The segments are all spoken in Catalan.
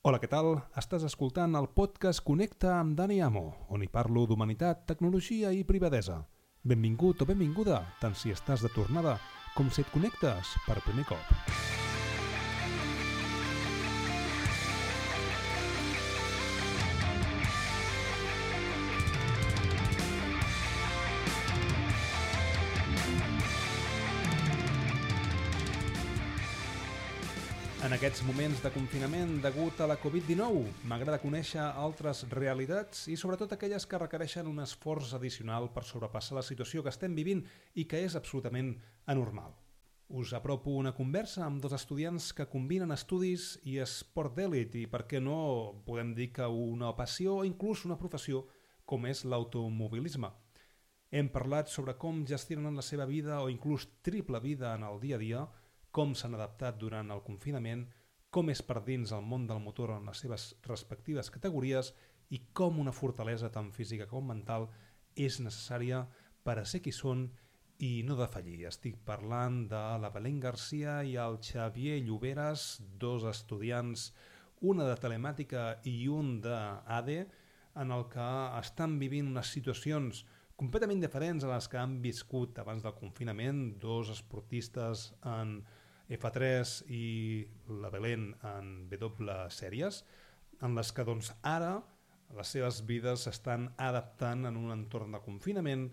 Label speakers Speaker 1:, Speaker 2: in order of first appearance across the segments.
Speaker 1: Hola, què tal? Estàs escoltant el podcast Connecta amb Dani Amo, on hi parlo d'humanitat, tecnologia i privadesa. Benvingut o benvinguda, tant si estàs de tornada com si et connectes per primer cop. Aquests moments de confinament degut a la Covid-19, m'agrada conèixer altres realitats i sobretot aquelles que requereixen un esforç addicional per sobrepassar la situació que estem vivint i que és absolutament anormal. Us apropo una conversa amb dos estudiants que combinen estudis i esport d'èlit i, per què no, podem dir que una passió o inclús una professió com és l'automobilisme. Hem parlat sobre com gestionen la seva vida o inclús triple vida en el dia a dia, com s'han adaptat durant el confinament, com és per dins el món del motor en les seves respectives categories i com una fortalesa tant física com mental és necessària per a ser qui són i no defallir. Estic parlant de la Belén Garcia i el Xavier Lloberes, dos estudiants, una de telemàtica i un d'ADE, en el que estan vivint unes situacions completament diferents a les que han viscut abans del confinament, dos esportistes en F3 i la Belén en W sèries, en les que doncs, ara les seves vides s'estan adaptant en un entorn de confinament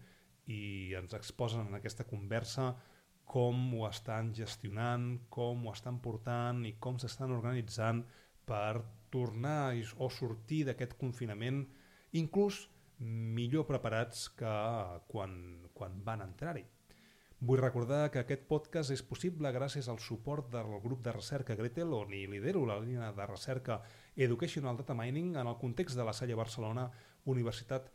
Speaker 1: i ens exposen en aquesta conversa com ho estan gestionant, com ho estan portant i com s'estan organitzant per tornar o sortir d'aquest confinament inclús millor preparats que quan, quan van entrar-hi. Vull recordar que aquest podcast és possible gràcies al suport del grup de recerca Gretel, on hi lidero la línia de recerca Educational Data Mining en el context de la Salle Barcelona Universitat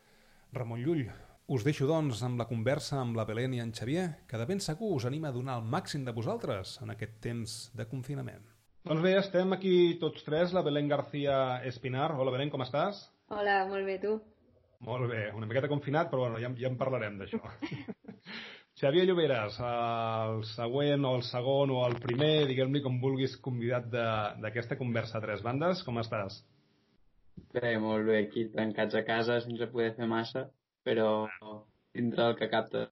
Speaker 1: Ramon Llull. Us deixo, doncs, amb la conversa amb la Belén i en Xavier, que de ben segur us anima a donar el màxim de vosaltres en aquest temps de confinament. Doncs bé, estem aquí tots tres, la Belén García Espinar. Hola, Belén, com estàs?
Speaker 2: Hola, molt bé, tu?
Speaker 1: Molt bé, una miqueta confinat, però bueno, ja, ja en parlarem d'això. Xavier Lloberes, el següent o el segon o el primer, diguem-li com vulguis, convidat d'aquesta conversa a tres bandes, com estàs?
Speaker 3: Bé, molt bé, aquí tancats a casa sense poder fer massa, però dintre del que capta.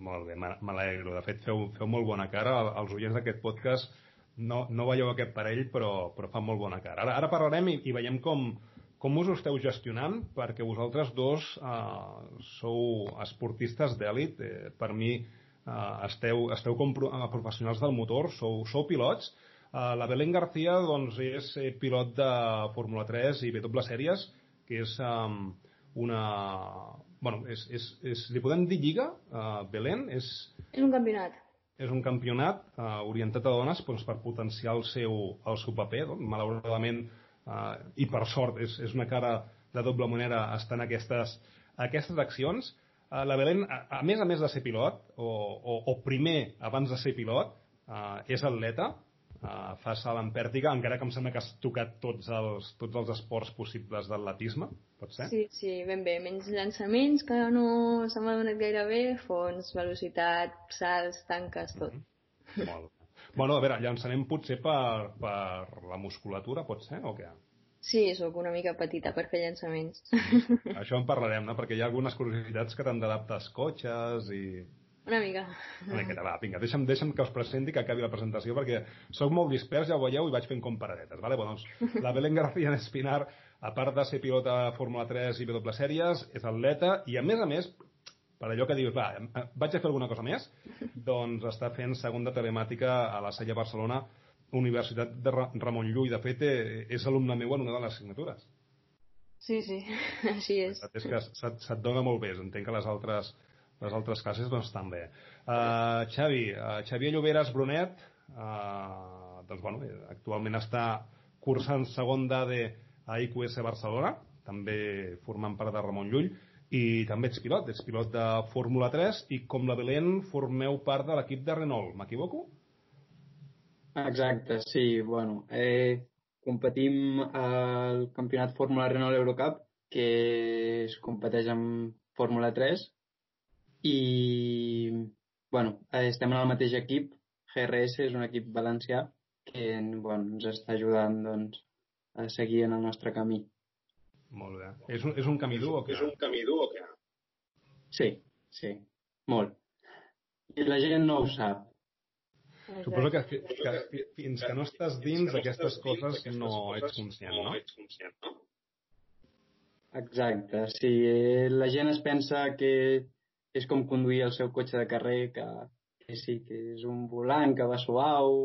Speaker 1: Molt bé, m'alegro. De fet, feu, feu molt bona cara. Els oients d'aquest podcast no, no veieu aquest parell, però, però fa molt bona cara. Ara, ara parlarem i, i veiem com, com us ho esteu gestionant? Perquè vosaltres dos eh, sou esportistes d'èlit. Eh, per mi eh, esteu, esteu com eh, professionals del motor, sou, sou pilots. Eh, la Belén García doncs, és eh, pilot de Fórmula 3 i B sèries, que és eh, una... Bueno, és, és, és, li podem dir lliga, uh, Belén? És,
Speaker 2: és un campionat.
Speaker 1: És un campionat uh, orientat a dones doncs, per potenciar el seu, el seu paper. Doncs, malauradament, Uh, I per sort, és, és una cara de doble moneda estar en aquestes, aquestes accions. Uh, la Belén, a, a més a més de ser pilot, o, o, o primer abans de ser pilot, uh, és atleta, uh, fa salt en pèrtiga, encara que em sembla que has tocat tots els, tots els esports possibles d'atletisme, pot ser?
Speaker 2: Sí, sí, ben bé. Menys llançaments, que no se m'ha donat gaire bé, fons, velocitat, salts, tanques, tot. Mm
Speaker 1: -hmm. Molt bé. Bueno, a veure, llançarem potser per, per la musculatura, pot ser, o què?
Speaker 2: Sí, sóc una mica petita per fer llançaments.
Speaker 1: Això en parlarem, no? Perquè hi ha algunes curiositats que t'han d'adaptar als cotxes i...
Speaker 2: Una mica.
Speaker 1: Una miqueta, va, vinga, deixa'm, deixa'm que us presenti, que acabi la presentació, perquè sóc molt dispers, ja ho veieu, i vaig fent com paradetes, vale? Bueno, doncs, la Belén García Espinar, a part de ser pilota Fórmula 3 i W sèries, és atleta, i a més a més, per allò que dius, va, vaig a fer alguna cosa més, doncs està fent segona telemàtica a la Sella Barcelona, Universitat de Ramon Llull. De fet, eh, és alumne meu en una de les assignatures.
Speaker 2: Sí, sí, així és.
Speaker 1: És que se't, se't dona molt bé, entenc que les altres, les altres classes doncs també. Uh, Xavi, uh, Xavier Lloberes Brunet, uh, doncs bueno, actualment està cursant segon d'AD a IQS Barcelona, també formant part de Ramon Llull, i també ets pilot, ets pilot de Fórmula 3 i com la Belén formeu part de l'equip de Renault, m'equivoco?
Speaker 3: Exacte, sí, bueno, eh, competim al campionat Fórmula Renault Eurocup que es competeix amb Fórmula 3 i bueno, estem en el mateix equip GRS és un equip valencià que bueno, ens està ajudant doncs, a seguir en el nostre camí.
Speaker 1: Molt bé. És un, és un camí dur o què?
Speaker 4: És un camí dur o què?
Speaker 3: Sí, sí, molt. I la gent no ho sap.
Speaker 1: Suposo que, que, que fins que no estàs dins d'aquestes coses no ets conscient, no?
Speaker 4: ets conscient, no?
Speaker 3: Exacte. Si la gent es pensa que és com conduir el seu cotxe de carrer, que, que sí, que és un volant que va suau,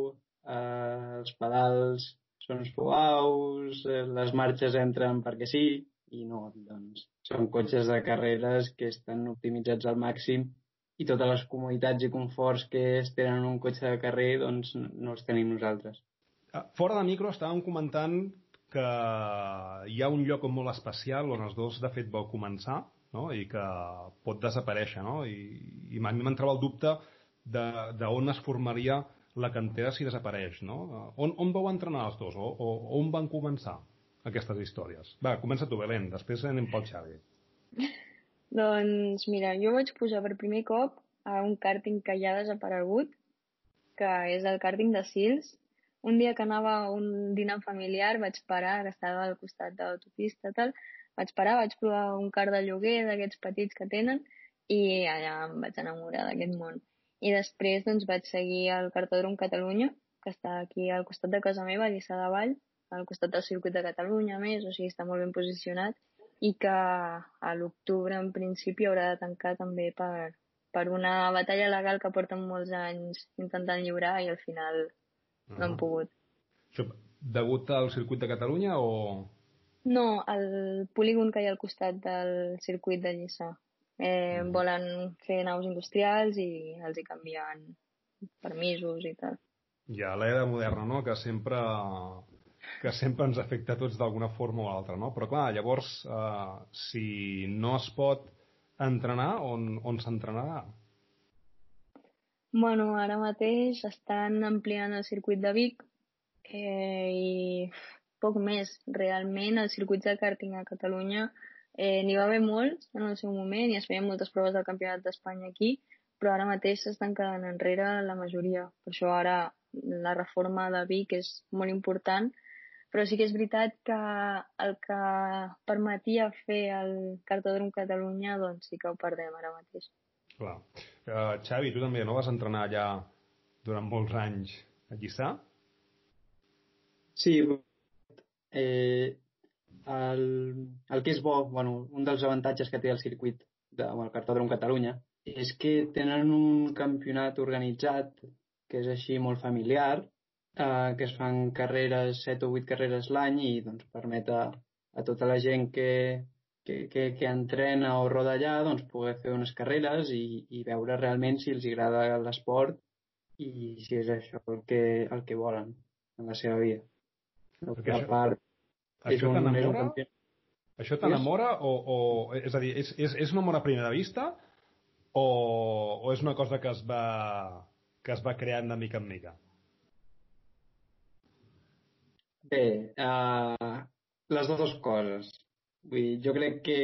Speaker 3: eh, els pedals són suaus, eh, les marxes entren perquè sí, i no, doncs són cotxes de carreres que estan optimitzats al màxim i totes les comoditats i conforts que es tenen en un cotxe de carrer doncs no els tenim nosaltres.
Speaker 1: Ah, fora de micro estàvem comentant que hi ha un lloc molt especial on els dos de fet vau començar no? i que pot desaparèixer no? I, i a mi m'entrava el dubte de, de on es formaria la cantera si desapareix, no? On, on vau entrenar els dos? O, o on van començar aquestes històries? Va, comença tu, Belén, després anem pel Xavi.
Speaker 2: Doncs mira, jo vaig pujar per primer cop a un càrting que ja ha desaparegut, que és el càrting de Sils. Un dia que anava a un dinar familiar vaig parar, que estava al costat de l'autopista tal, vaig parar, vaig provar un car de lloguer d'aquests petits que tenen i allà em vaig enamorar d'aquest món. I després doncs, vaig seguir al Cartòdrom Catalunya, que està aquí al costat de casa meva, a Lliçà de Vall, al costat del circuit de Catalunya, més, o sigui, està molt ben posicionat, i que a l'octubre, en principi, haurà de tancar també per, per una batalla legal que porten molts anys intentant lliurar i al final uh -huh. no han pogut.
Speaker 1: Això, degut al circuit de Catalunya o...?
Speaker 2: No, el polígon que hi ha al costat del circuit de Lliçà. Eh, mm. Volen fer naus industrials i els hi canvien permisos i tal.
Speaker 1: Ja, l'era moderna, no?, que sempre que sempre ens afecta a tots d'alguna forma o altra, no? Però clar, llavors, eh, si no es pot entrenar, on, on s'entrenarà?
Speaker 2: Bueno, ara mateix estan ampliant el circuit de Vic eh, i poc més. Realment, el circuit de karting a Catalunya Eh, N'hi va haver molts en el seu moment i es feien moltes proves del Campionat d'Espanya aquí, però ara mateix s'estan quedant enrere la majoria. Per això ara la reforma de Vic és molt important, però sí que és veritat que el que permetia fer el Cartòdrom Catalunya doncs sí que ho perdem ara mateix.
Speaker 1: Clar. Uh, Xavi, tu també no vas entrenar allà durant molts anys a Lliçà?
Speaker 3: Sí, eh, el, el que és bo, bueno, un dels avantatges que té el circuit de, Cartòdrom Catalunya és que tenen un campionat organitzat que és així molt familiar, eh, que es fan carreres, 7 o 8 carreres l'any i doncs, permet a, a tota la gent que, que, que, que entrena o roda allà doncs, poder fer unes carreres i, i veure realment si els agrada l'esport i si és això el que, el que volen en la seva vida.
Speaker 1: Perquè a part, això t'enamora? Això t'enamora o, o... És a dir, és, és, és un amor a primera vista o, o és una cosa que es va, que es va creant de mica en mica?
Speaker 3: Bé, uh, les dues coses. Vull dir, jo crec que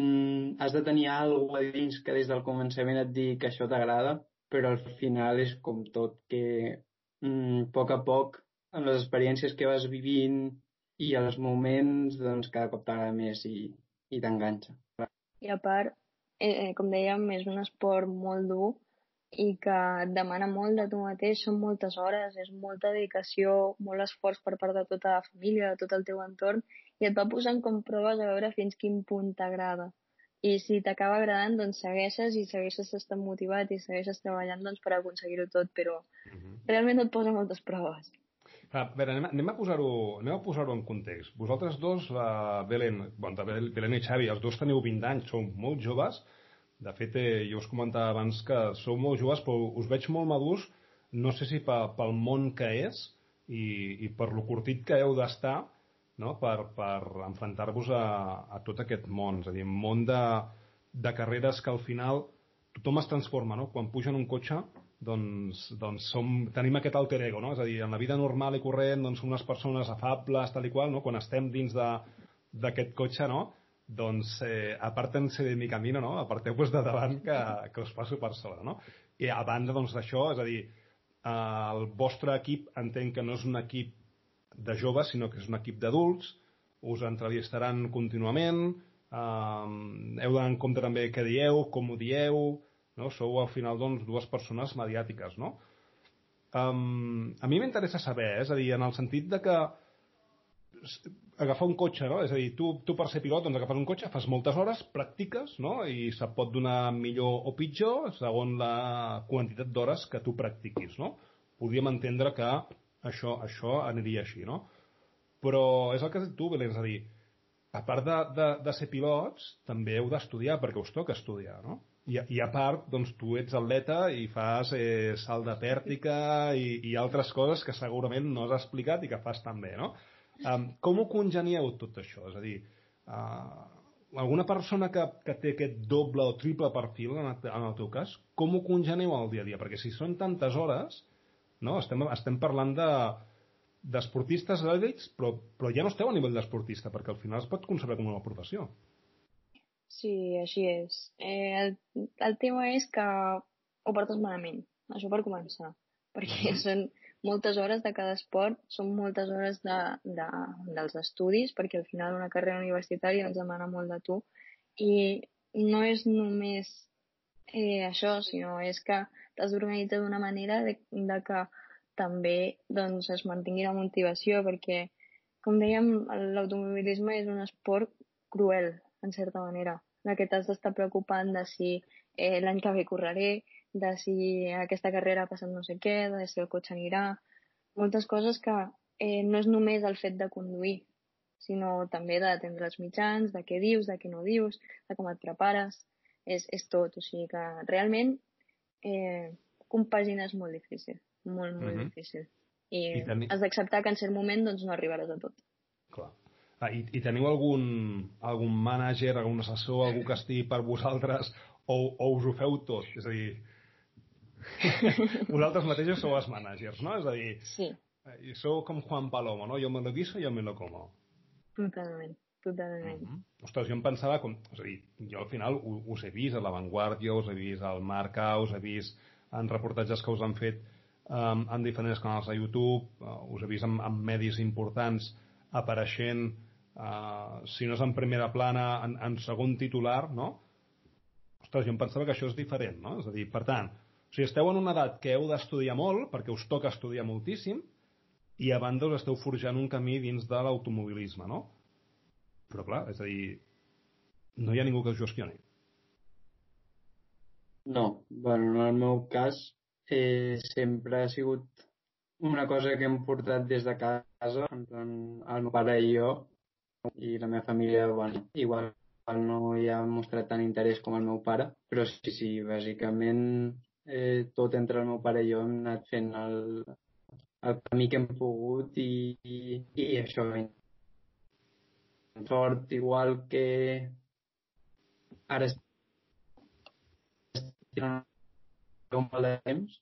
Speaker 3: mm, has de tenir alguna cosa dins que des del començament et digui que això t'agrada, però al final és com tot, que mm, a poc a poc, amb les experiències que vas vivint i els moments doncs, cada cop t'agrada més i, i t'enganxa.
Speaker 2: I a part, eh, eh, com dèiem, és un esport molt dur i que et demana molt de tu mateix, són moltes hores, és molta dedicació, molt esforç per part de tota la família, de tot el teu entorn, i et va posant com proves a veure fins quin punt t'agrada. I si t'acaba agradant, doncs segueixes i segueixes estant motivat i segueixes treballant doncs, per aconseguir-ho tot, però uh mhm. -huh. realment et posa moltes proves.
Speaker 1: A veure, anem, anem a posar-ho posar-ho en context. Vosaltres dos, la Belén, bueno, Belén i Xavi, els dos teniu 20 anys, sou molt joves. De fet, eh, jo us comentava abans que sou molt joves, però us veig molt madurs, no sé si pel món que és i, i per lo curtit que heu d'estar no? per, per enfrontar-vos a, a tot aquest món. És a dir, un món de, de carreres que al final tothom es transforma, no? Quan puja en un cotxe doncs, doncs som, tenim aquest alter ego, no? És a dir, en la vida normal i corrent doncs som unes persones afables, tal i qual, no? Quan estem dins d'aquest cotxe, no? Doncs eh, aparten-se de mi camino, no? Aparteu-vos de davant que, que us passo per sobre, no? I a banda doncs d'això, és a dir, eh, el vostre equip entenc que no és un equip de joves, sinó que és un equip d'adults, us entrevistaran contínuament, eh, heu d'anar en compte també què dieu, com ho dieu, no? sou al final doncs, dues persones mediàtiques, no? Um, a mi m'interessa saber, eh? és a dir, en el sentit de que agafar un cotxe, no? És a dir, tu, tu per ser pilot doncs agafes un cotxe, fas moltes hores, practiques, no? I se't pot donar millor o pitjor segons la quantitat d'hores que tu practiquis, no? Podríem entendre que això, això aniria així, no? Però és el que has dit tu, Belén, és a dir, a part de, de, de ser pilots, també heu d'estudiar, perquè us toca estudiar, no? I, i a part, doncs, tu ets atleta i fas eh, salt de pèrtica i, i altres coses que segurament no has explicat i que fas també, no? Um, com ho congenieu tot això? És a dir, uh, alguna persona que, que té aquest doble o triple perfil, en el, en el teu cas, com ho congenieu al dia a dia? Perquè si són tantes hores, no? estem, estem parlant de d'esportistes elits, però, però ja no esteu a nivell d'esportista, perquè al final es pot concebre com una professió.
Speaker 2: Sí, així és. Eh, el, el tema és que ho portes malament, això per començar, perquè són moltes hores de cada esport, són moltes hores de, de, dels estudis, perquè al final una carrera universitària ens demana molt de tu, i no és només eh, això, sinó és que t'has d'organitzar d'una manera de, de que també doncs, es mantingui la motivació, perquè, com dèiem, l'automobilisme és un esport cruel, en certa manera, de que t'has d'estar preocupant de si eh, l'any que ve correré, de si aquesta carrera ha passat no sé què, de si el cotxe anirà, moltes coses que eh, no és només el fet de conduir, sinó també d'atendre els mitjans, de què dius, de què no dius, de com et prepares, és, és tot. O sigui que realment eh, compaginar és molt difícil, molt, molt mm -hmm. difícil. I, I teni... has d'acceptar que en cert moment doncs, no arribaràs a tot.
Speaker 1: Clar. Ah, i, I teniu algun, algun mànager, algun assessor, algú que estigui per vosaltres o, o us ho feu tot? És a dir, Vosaltres mateixos sou els managers, no? És a dir,
Speaker 2: sí.
Speaker 1: Eh, sou com Juan Palomo, no? Jo me lo guiso jo me lo como.
Speaker 2: Totalment, totalment. Mm -hmm.
Speaker 1: Ostres, jo em pensava, com, és a dir, jo al final us he vist a La Vanguardia, us he vist al Marca, us he vist en reportatges que us han fet um, en diferents canals de YouTube, uh, us he vist en, en medis importants apareixent, uh, si no és en primera plana, en, en segon titular, no? Ostres, jo em pensava que això és diferent, no? És a dir, per tant, sigui, esteu en una edat que heu d'estudiar molt, perquè us toca estudiar moltíssim, i a banda us esteu forjant un camí dins de l'automobilisme, no? Però clar, és a dir, no hi ha ningú que us gestioni.
Speaker 3: No, bueno, en el meu cas eh, sempre ha sigut una cosa que hem portat des de casa, en plan, el meu pare i jo, i la meva família, bueno, igual no hi ha mostrat tant interès com el meu pare, però sí, sí, bàsicament eh, tot entre el meu pare i jo hem anat fent el, el camí que hem pogut i, i, i això sort igual que ara estic un mal de temps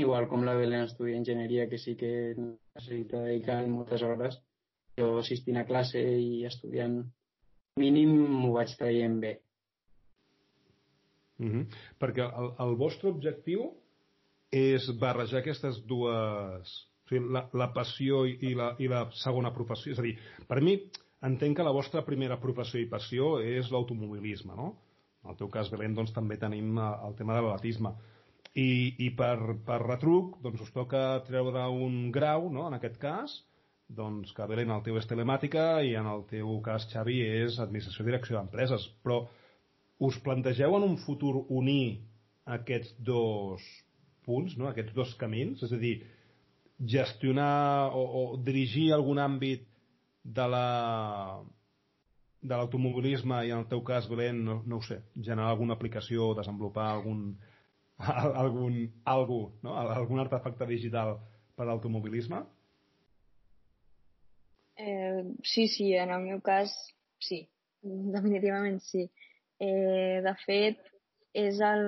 Speaker 3: igual com la Belén estudia enginyeria que sí que necessita dedicar moltes hores jo assistint a classe i estudiant mínim m'ho vaig traient bé.
Speaker 1: Mm -hmm. Perquè el, el vostre objectiu és barrejar aquestes dues... O sigui, la, la passió i la, i la segona professió. És a dir, per mi, entenc que la vostra primera professió i passió és l'automobilisme, no? En el teu cas, Belén, doncs també tenim eh, el tema de l'atletisme. I, i per, per retruc, doncs us toca treure un grau, no?, en aquest cas, doncs que Belén, el teu és telemàtica i en el teu cas, Xavi, és administració i direcció d'empreses. Però us plantegeu en un futur unir aquests dos punts, no? aquests dos camins? És a dir, gestionar o, o dirigir algun àmbit de la de l'automobilisme i en el teu cas, Belén, no, no ho sé, generar alguna aplicació, desenvolupar algun algun, algú, no? algun artefacte digital per a l'automobilisme?
Speaker 2: Eh, sí, sí, en el meu cas, sí. Definitivament sí. Eh, de fet, és el...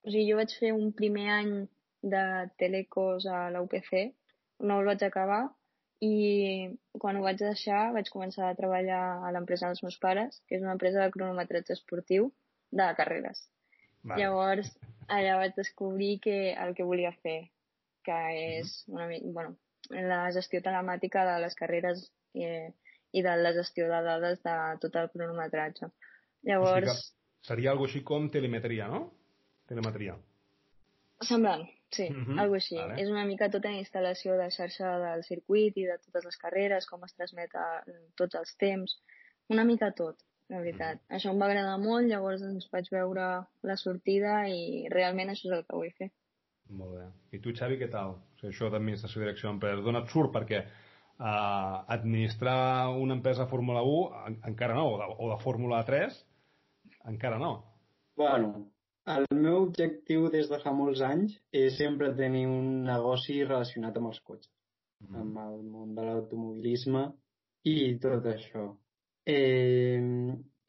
Speaker 2: O sigui, jo vaig fer un primer any de telecos a la UPC, no el vaig acabar, i quan ho vaig deixar vaig començar a treballar a l'empresa dels meus pares, que és una empresa de cronometratge esportiu de carreres. Vale. Llavors, allà vaig descobrir que el que volia fer, que és una mica, bueno, la gestió telemàtica de les carreres i, i de la gestió de dades de tot el cronometratge. Llavors... O sigui
Speaker 1: seria algo així com telemetria, no? Telemetria.
Speaker 2: Semblant, sí, uh -huh. algo així. Vale. És una mica tota la instal·lació de xarxa del circuit i de totes les carreres, com es transmet a tots els temps, una mica tot, la veritat. Això em va agradar molt, llavors doncs, vaig veure la sortida i realment això és el que vull fer.
Speaker 1: Molt bé. I tu, Xavi, què tal? O sigui, això d'administració i direcció d'empreses, d'on et surt? Perquè uh, administrar una empresa Fórmula 1 en, encara no, o de, o de Fórmula 3 encara no.
Speaker 3: Bueno, el meu objectiu des de fa molts anys és sempre tenir un negoci relacionat amb els cotxes, mm. amb el món de l'automobilisme i tot això. Eh,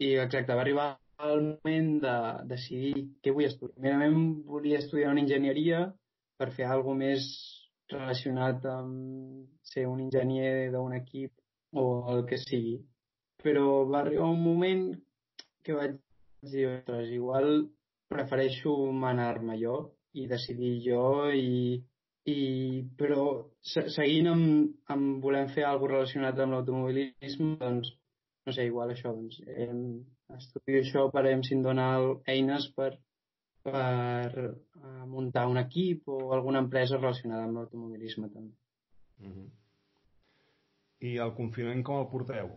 Speaker 3: I exacte, va arribar el moment de decidir què vull estudiar. Primerament volia estudiar una enginyeria per fer alguna més relacionat amb ser un enginyer d'un equip o el que sigui. Però va arribar un moment que vaig dir, ostres, igual prefereixo manar-me jo i decidir jo i, i però seguint amb, amb volem fer alguna relacionat amb l'automobilisme doncs no sé, igual això doncs, em, estudio això per veure si em dona eines per, per uh, muntar un equip o alguna empresa relacionada amb l'automobilisme també. Mm -hmm.
Speaker 1: I el confinament com el porteu?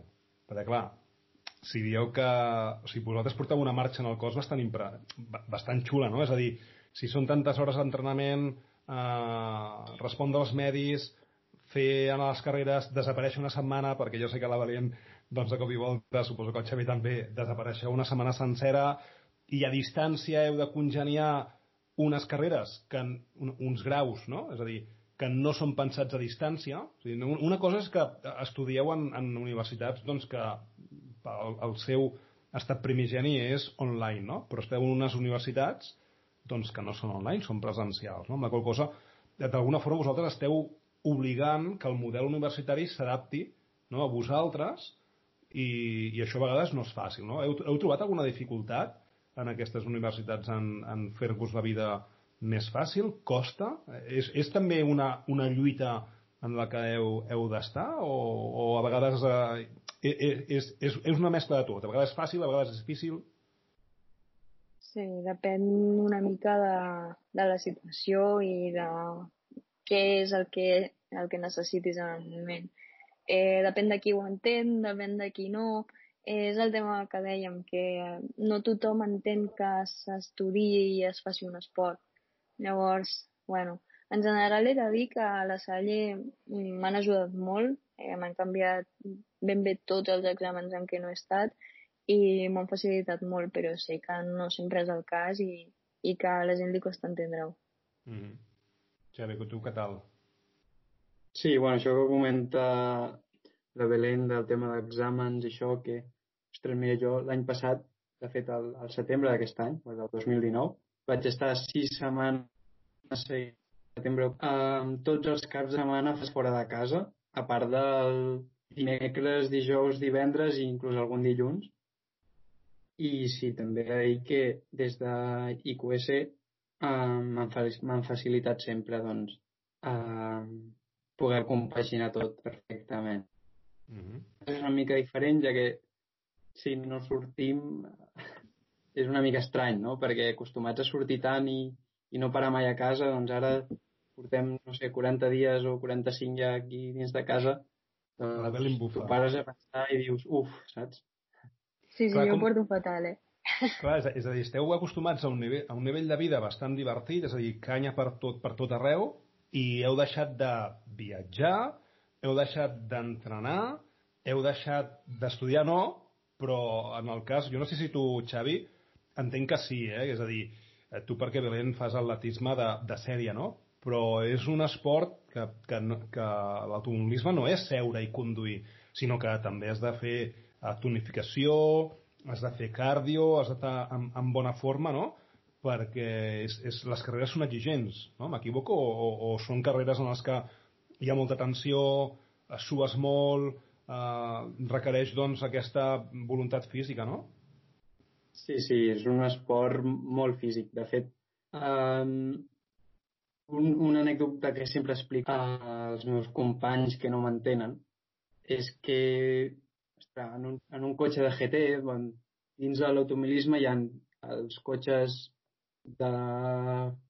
Speaker 1: Perquè clar, si dieu que... O sigui, vosaltres porteu una marxa en el cos bastant, impre... bastant xula, no? És a dir, si són tantes hores d'entrenament, eh, respondre als medis, fer anar les carreres, desaparèixer una setmana, perquè jo sé que la Valent, doncs de cop i volta, suposo que el Xavi també, desapareixeu una setmana sencera, i a distància heu de congeniar unes carreres, que, un, uns graus, no? És a dir, que no són pensats a distància. O sigui, una cosa és que estudieu en, en universitats doncs, que el, el seu estat primigeni és online, no? Però esteu en unes universitats doncs, que no són online, són presencials, no? Amb la qual cosa, d'alguna forma vosaltres esteu obligant que el model universitari s'adapti no, a vosaltres i, i això a vegades no és fàcil, no? Heu, heu trobat alguna dificultat en aquestes universitats en, en fer-vos la vida més fàcil? Costa? És, és també una, una lluita en la que heu, heu d'estar o, o a vegades eh, és, és, és una mescla de tot. A vegades és fàcil, a vegades és difícil.
Speaker 2: Sí, depèn una mica de, de la situació i de què és el que, el que necessitis en el moment. Eh, depèn de qui ho entén, depèn de qui no. Eh, és el tema que dèiem, que no tothom entén que s'estudiï i es faci un esport. Llavors, bueno, en general he de dir que a la Salle m'han ajudat molt, eh, m'han canviat ben bé tots els exàmens en què no he estat i m'han facilitat molt, però sé que no sempre és el cas i, i que a la gent li costa entendre-ho. Mm -hmm.
Speaker 1: Xavi, tu què tal?
Speaker 3: Sí, bueno, això que comenta la Belén del tema d'exàmens i això, que, ostres, mira, jo l'any passat, de fet, al, al setembre d'aquest any, el del 2019, vaig estar sis setmanes setembre, amb tots els caps de setmana fora de casa, a part del dimecres, dijous, divendres i inclús algun dilluns. I sí, també he de dir que des de IQS eh, m'han facilitat sempre doncs, eh, poder compaginar tot perfectament. Mm -hmm. És una mica diferent, ja que si no sortim és una mica estrany, no? Perquè acostumats a sortir tant i, i no parar mai a casa, doncs ara portem, no sé, 40 dies o 45 ja aquí dins de casa
Speaker 1: bufa.
Speaker 3: Tu pares a pensar i dius, uf, saps?
Speaker 2: Sí, sí, Clar, jo com... porto fatal, eh?
Speaker 1: Clar, és, és a dir, esteu acostumats a un, nivell, a un nivell de vida bastant divertit, és a dir, canya per tot, per tot arreu, i heu deixat de viatjar, heu deixat d'entrenar, heu deixat d'estudiar, no, però en el cas, jo no sé si tu, Xavi, entenc que sí, eh? és a dir, eh, tu perquè Belén fas atletisme de, de sèrie, no? Però és un esport que, que, que l'automobilisme no és seure i conduir, sinó que també has de fer eh, tonificació, has de fer cardio, has d'estar en, en bona forma, no? Perquè és, és, les carreres són exigents, no? M'equivoco? O, o, o són carreres en les que hi ha molta tensió, sues molt, eh, requereix doncs aquesta voluntat física, no?
Speaker 3: Sí, sí, és un esport molt físic. De fet, Um, un, una anècdota que sempre explico als meus companys que no m'entenen és que ostres, en, un, en un cotxe de GT, bon, dins de l'automobilisme hi ha els cotxes de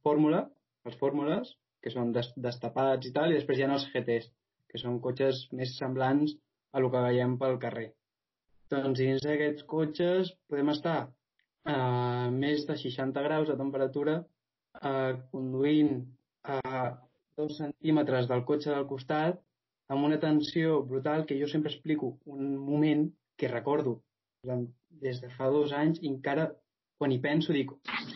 Speaker 3: fórmula, els fórmules, que són des, destapats i tal, i després hi ha els GTs, que són cotxes més semblants a el que veiem pel carrer. Doncs dins d'aquests cotxes podem estar a més de 60 graus de temperatura eh, conduint a dos centímetres del cotxe del costat amb una tensió brutal que jo sempre explico un moment que recordo des de fa dos anys i encara quan hi penso dic,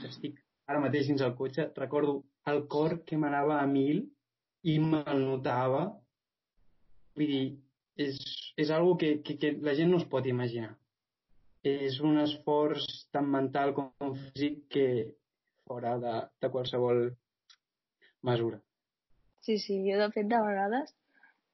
Speaker 3: estic ara mateix dins el cotxe, recordo el cor que m'anava a mil i me'l notava. Vull dir, és, és algo que, que, que la gent no es pot imaginar. És un esforç tan mental com físic que fora de, de qualsevol mesura.
Speaker 2: Sí, sí, jo de fet de vegades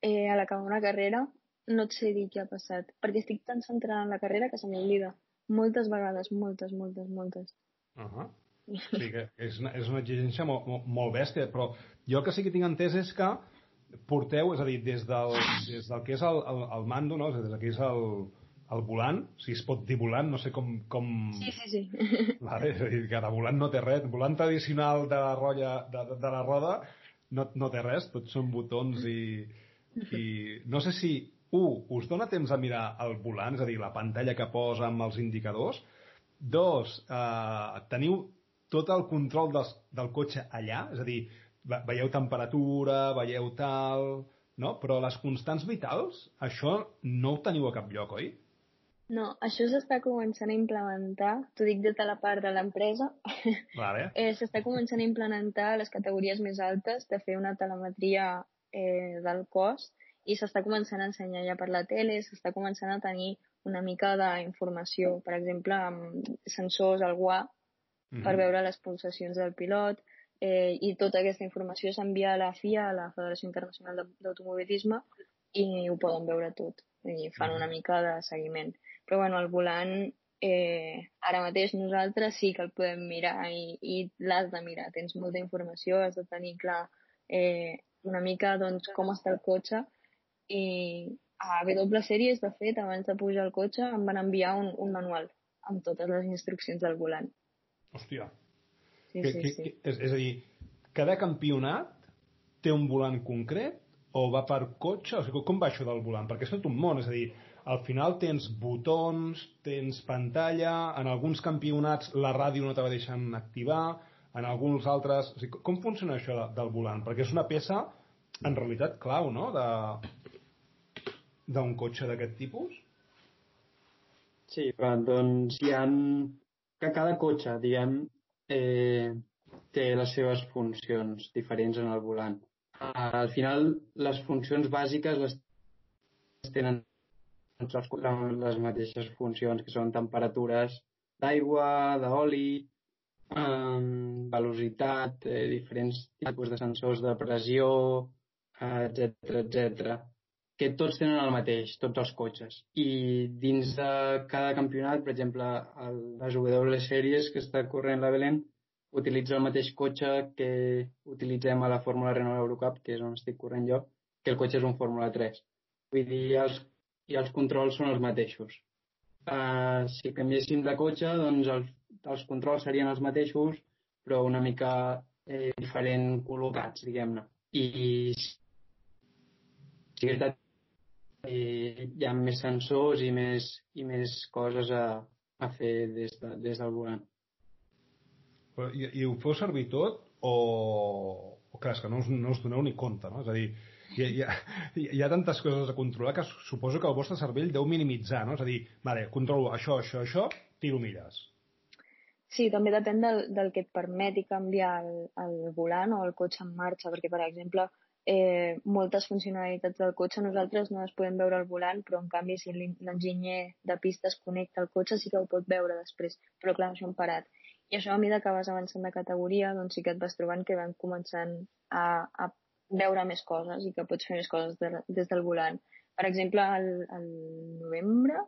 Speaker 2: eh, a l'acabar una carrera no et sé dir què ha passat, perquè estic tan centrada en la carrera que se m'oblida. Moltes vegades, moltes, moltes, moltes.
Speaker 1: Uh -huh. Sí, que és una, és una exigència molt, molt, molt bèstia, però jo el que sí que tinc entès és que porteu, és a dir, des del, des del que és el, el, el mando, no? des del que és el, el volant, si es pot dir volant, no sé com... com...
Speaker 2: Sí, sí, sí.
Speaker 1: Vale, és a dir, que de volant no té res. Volant tradicional de la, rolla, de, de la roda no, no té res, tots són botons i, i no sé si, un, us dona temps a mirar el volant, és a dir, la pantalla que posa amb els indicadors, dos, eh, teniu tot el control del, del cotxe allà, és a dir, veieu temperatura, veieu tal, no? Però les constants vitals, això no ho teniu a cap lloc, oi?
Speaker 2: No, això s'està començant a implementar, t'ho dic des de la part de l'empresa,
Speaker 1: vale.
Speaker 2: eh, s'està començant a implementar a les categories més altes de fer una telemetria eh, del cos i s'està començant a ensenyar ja per la tele, s'està començant a tenir una mica d'informació, per exemple, amb sensors al -hmm. per veure les pulsacions del pilot eh, i tota aquesta informació s'envia a la FIA, a la Federació Internacional d'Automobilisme, i ho poden veure tot. I fan una mica de seguiment. Però bueno, el volant eh, ara mateix nosaltres sí que el podem mirar i, i l'has de mirar. Tens molta informació, has de tenir clar eh, una mica doncs, com està el cotxe i a W Series, de fet, abans de pujar al cotxe em van enviar un, un manual amb totes les instruccions del volant.
Speaker 1: Hòstia.
Speaker 2: Sí,
Speaker 1: que,
Speaker 2: sí,
Speaker 1: que,
Speaker 2: sí.
Speaker 1: Que, és, és a dir, cada campionat té un volant concret o va per cotxe? O sigui, com va això del volant? Perquè és tot un món, és a dir, al final tens botons, tens pantalla, en alguns campionats la ràdio no te va deixant activar, en alguns altres... O sigui, com funciona això de, del volant? Perquè és una peça, en realitat, clau, no?, de d'un cotxe d'aquest tipus?
Speaker 3: Sí, però, doncs hi ha que cada cotxe, diguem, eh, té les seves funcions diferents en el volant. Al final, les funcions bàsiques les tenen les, mateixes funcions, que són temperatures d'aigua, d'oli, eh, velocitat, eh, diferents tipus de sensors de pressió, etc etc que tots tenen el mateix, tots els cotxes. I dins de cada campionat, per exemple, el, les W Series que està corrent la Belén, utilitza el mateix cotxe que utilitzem a la Fórmula Renault Eurocup, que és on estic corrent jo, que el cotxe és un Fórmula 3. Vull dir, els, i els controls són els mateixos. Uh, si canviéssim de cotxe, doncs els, els controls serien els mateixos, però una mica eh, diferent col·locats, diguem-ne. I sí que és veritat i hi ha més sensors i més, i més coses a, a fer des, de, des del volant.
Speaker 1: Però, i, I ho feu servir tot o, o clar, és que no us, no us doneu ni compte, no? És a dir, hi, hi, ha, hi ha tantes coses a controlar que suposo que el vostre cervell deu minimitzar, no? És a dir, vale, controlo això, això, això, tiro milles.
Speaker 2: Sí, també depèn del, del que et permeti canviar el, el volant o el cotxe en marxa, perquè, per exemple, eh, moltes funcionalitats del cotxe nosaltres no les podem veure al volant, però en canvi si l'enginyer de pista es connecta al cotxe sí que ho pot veure després, però clar, això hem parat. I això a mesura que vas avançant de categoria, doncs sí que et vas trobant que van començant a, a veure més coses i que pots fer més coses de, des del volant. Per exemple, al, al novembre,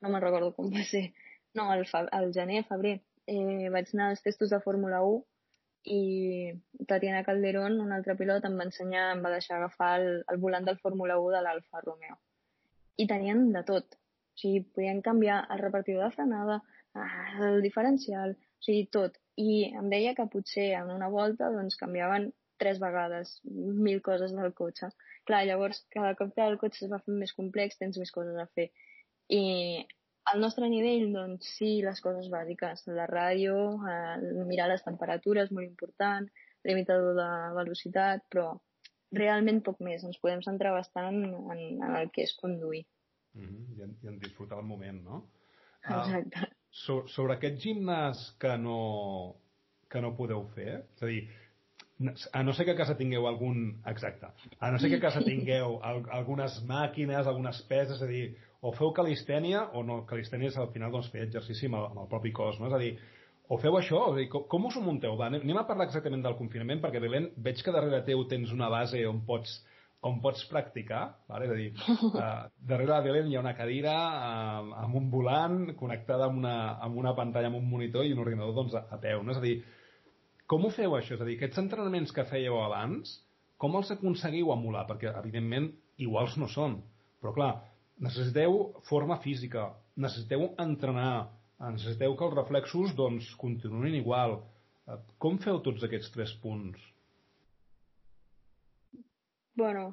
Speaker 2: no me'n recordo com va ser, no, al, al gener, febrer, eh, vaig anar als testos de Fórmula 1 i Tatiana Calderón, un altre pilot, em va ensenyar, em va deixar agafar el, el volant del Fórmula 1 de l'Alfa Romeo. I tenien de tot. O sigui, podien canviar el repartidor de frenada, el diferencial, o sigui, tot. I em deia que potser en una volta doncs, canviaven tres vegades mil coses del cotxe. Clar, llavors, cada cop que el cotxe es va fer més complex, tens més coses a fer. I al nostre nivell, doncs sí, les coses bàsiques, la ràdio, eh, mirar les temperatures, molt important, limitador de velocitat, però realment poc més. Ens podem centrar bastant en, en el que és conduir.
Speaker 1: Mm -hmm. I, en, I en disfrutar el moment, no?
Speaker 2: Exacte. Uh,
Speaker 1: so, sobre aquest gimnàs que no, que no podeu fer, és a dir, a no ser que a casa tingueu algun... Exacte. A no ser que a casa tingueu al, algunes màquines, algunes peses, és a dir, o feu calistènia o no, calistènia és al final doncs, fer exercici amb el, amb el propi cos, no? És a dir, o feu això, o dir, com, com us ho munteu? Va, anem a parlar exactament del confinament, perquè Belén, veig que darrere teu tens una base on pots, on pots practicar, vale? és a dir, uh, darrere de Belén hi ha una cadira uh, amb un volant connectada amb una, amb una pantalla, amb un monitor i un ordinador doncs, a, a peu, no? És a dir, com ho feu això? És a dir, aquests entrenaments que fèieu abans, com els aconseguiu emular? Perquè, evidentment, iguals no són. Però, clar, necessiteu forma física, necessiteu entrenar, necessiteu que els reflexos doncs, continuïn igual. Com feu tots aquests tres punts?
Speaker 2: Bueno,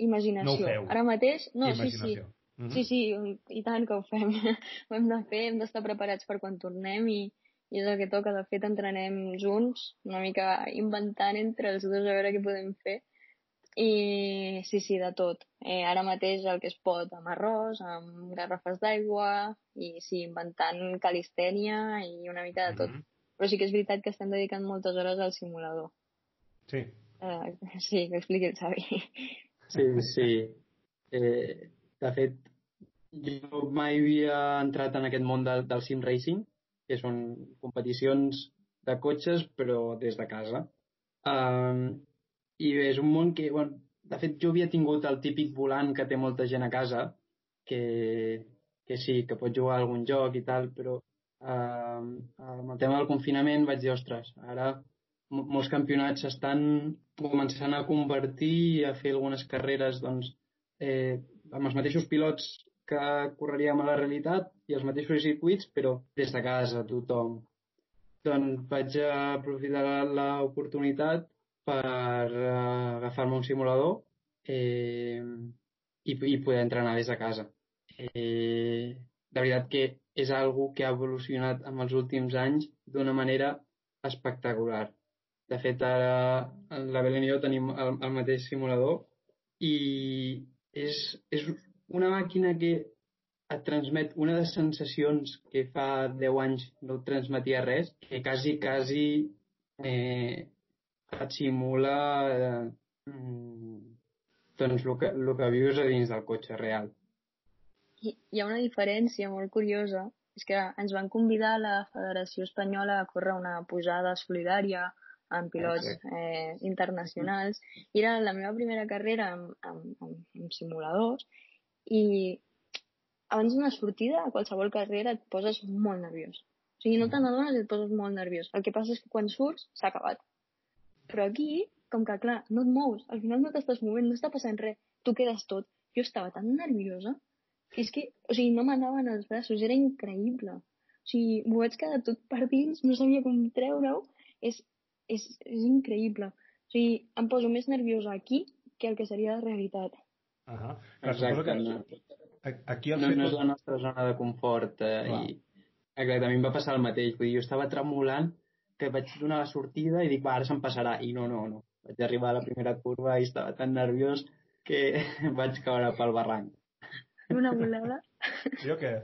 Speaker 2: imaginació.
Speaker 1: No ho feu.
Speaker 2: Ara mateix, no, sí, sí.
Speaker 1: Mm -hmm.
Speaker 2: Sí, sí, i tant que ho fem. ho hem de fer, hem d'estar preparats per quan tornem i, i és el que toca. De fet, entrenem junts, una mica inventant entre els dos a veure què podem fer i sí, sí, de tot. Eh, ara mateix el que es pot amb arròs, amb garrafes d'aigua i sí, inventant calistènia i una mica de tot. Mm -hmm. Però sí que és veritat que estem dedicant moltes hores al simulador.
Speaker 1: Sí.
Speaker 2: Eh, sí, que expliqui el Xavi.
Speaker 3: Sí, sí. Eh, de fet, jo mai havia entrat en aquest món del, del sim racing, que són competicions de cotxes, però des de casa. Um, i bé, és un món que, bueno, de fet, jo havia tingut el típic volant que té molta gent a casa, que, que sí, que pot jugar a algun joc i tal, però eh, amb el tema del confinament vaig dir, ostres, ara molts campionats s'estan començant a convertir i a fer algunes carreres doncs, eh, amb els mateixos pilots que correríem a la realitat i els mateixos circuits, però des de casa, tothom. Doncs vaig aprofitar l'oportunitat per uh, agafar-me un simulador eh, i, i poder entrenar des de casa. Eh, de veritat que és algo que ha evolucionat en els últims anys d'una manera espectacular. De fet, ara la Belén i jo tenim el, el mateix simulador i és, és una màquina que et transmet una de sensacions que fa 10 anys no et transmetia res, que quasi, quasi eh, et simula eh, mm, doncs el que, el que vius a dins del cotxe real.
Speaker 2: Hi, hi ha una diferència molt curiosa, és que ens van convidar a la Federació Espanyola a córrer una pujada solidària amb pilots eh, internacionals i era la meva primera carrera amb, amb, amb, amb simuladors i abans d'una sortida a qualsevol carrera et poses molt nerviós. O sigui, no te n'adones i et poses molt nerviós. El que passa és que quan surts s'ha acabat. Però aquí, com que, clar, no et mous, al final no t'estàs movent, no està passant res, tu quedes tot. Jo estava tan nerviosa que és que, o sigui, no m'anaven els braços, era increïble. O sigui, m'ho vaig quedar tot per dins, no sabia com treure-ho, és, és, és increïble. O sigui, em poso més nerviosa aquí que el que seria la realitat.
Speaker 1: Uh -huh. Exacte. Que... No. Aquí
Speaker 3: el no, fet... no és la nostra zona de confort eh, i exacte, a mi em va passar el mateix. Vull dir, jo estava tremolant que vaig donar la sortida i dic, va, ara se'm passarà. I no, no, no. Vaig arribar a la primera curva i estava tan nerviós que vaig caure pel barranc.
Speaker 2: Una volada.
Speaker 1: Sí o què?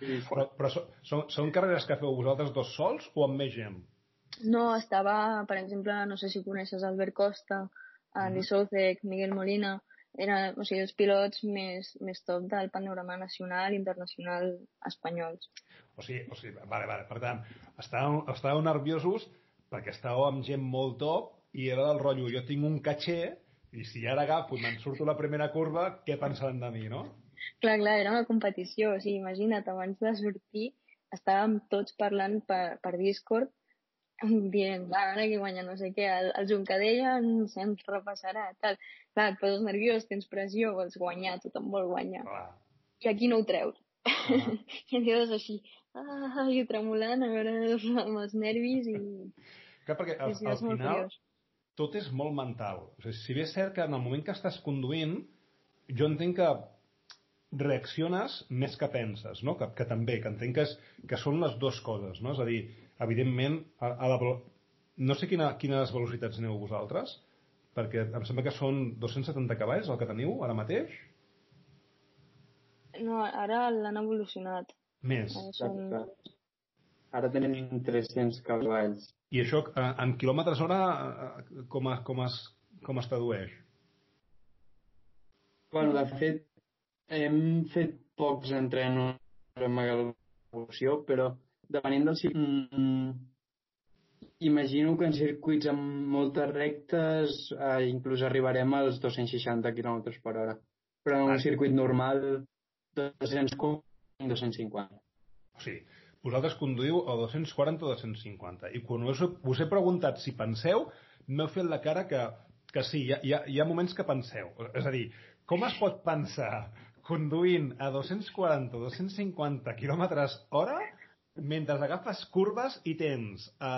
Speaker 1: Sí. Però, però són, són carreres que feu vosaltres dos sols o amb més gent?
Speaker 2: No, estava, per exemple, no sé si coneixes Albert Costa, Andy mm. Souzek, Miguel Molina, eren o sigui, els pilots més, més top del panorama nacional i internacional espanyols.
Speaker 1: O sigui, o sigui vale, vale. per tant, estàveu, estàveu nerviosos perquè estàveu amb gent molt top i era del rotllo, jo tinc un caché i si ara agafo i me'n surto la primera curva, què pensaran de mi, no?
Speaker 2: Clar, clar, era una competició. O sigui, imagina't, abans de sortir estàvem tots parlant per, per Discord dient, va, ara que guanya no sé què, el, el Juncadella ens, ens repassarà, tal. Clar, et poses nerviós, tens pressió, vols guanyar, tothom vol guanyar.
Speaker 1: Clar.
Speaker 2: I aquí no ho treus.
Speaker 1: Ah.
Speaker 2: I et quedes així, ah, i tremolant, a veure, amb els nervis i...
Speaker 1: Clar, perquè al,
Speaker 2: sí,
Speaker 1: al final
Speaker 2: curiós.
Speaker 1: tot és molt mental. O sigui, si bé és cert que en el moment que estàs conduint, jo entenc que reacciones més que penses, no? que, que també, que entenc que, és, que són les dues coses. No? És a dir, evidentment, a, a la, no sé quina, quines velocitats aneu vosaltres, perquè em sembla que són 270 cavalls el que teniu ara mateix.
Speaker 2: No, ara l'han evolucionat.
Speaker 1: Més.
Speaker 2: Ara són...
Speaker 3: Exacte. Ara tenim 300 cavalls.
Speaker 1: I això eh, en quilòmetres hora eh, com, es, com, es, com es tradueix?
Speaker 3: Bueno, de fet, hem fet pocs entrenos amb evolució, però depenent del circuit, mm, imagino que en circuits amb moltes rectes eh, inclús arribarem als 260 km per hora. Però en un circuit normal 240 250.
Speaker 1: O sigui, vosaltres conduïu a 240 o 250 i quan us, us he preguntat si penseu, m'heu fet la cara que, que sí, hi ha, hi, ha, hi ha moments que penseu. És a dir, com es pot pensar conduint a 240 o 250 km hora mentre agafes curves i tens a,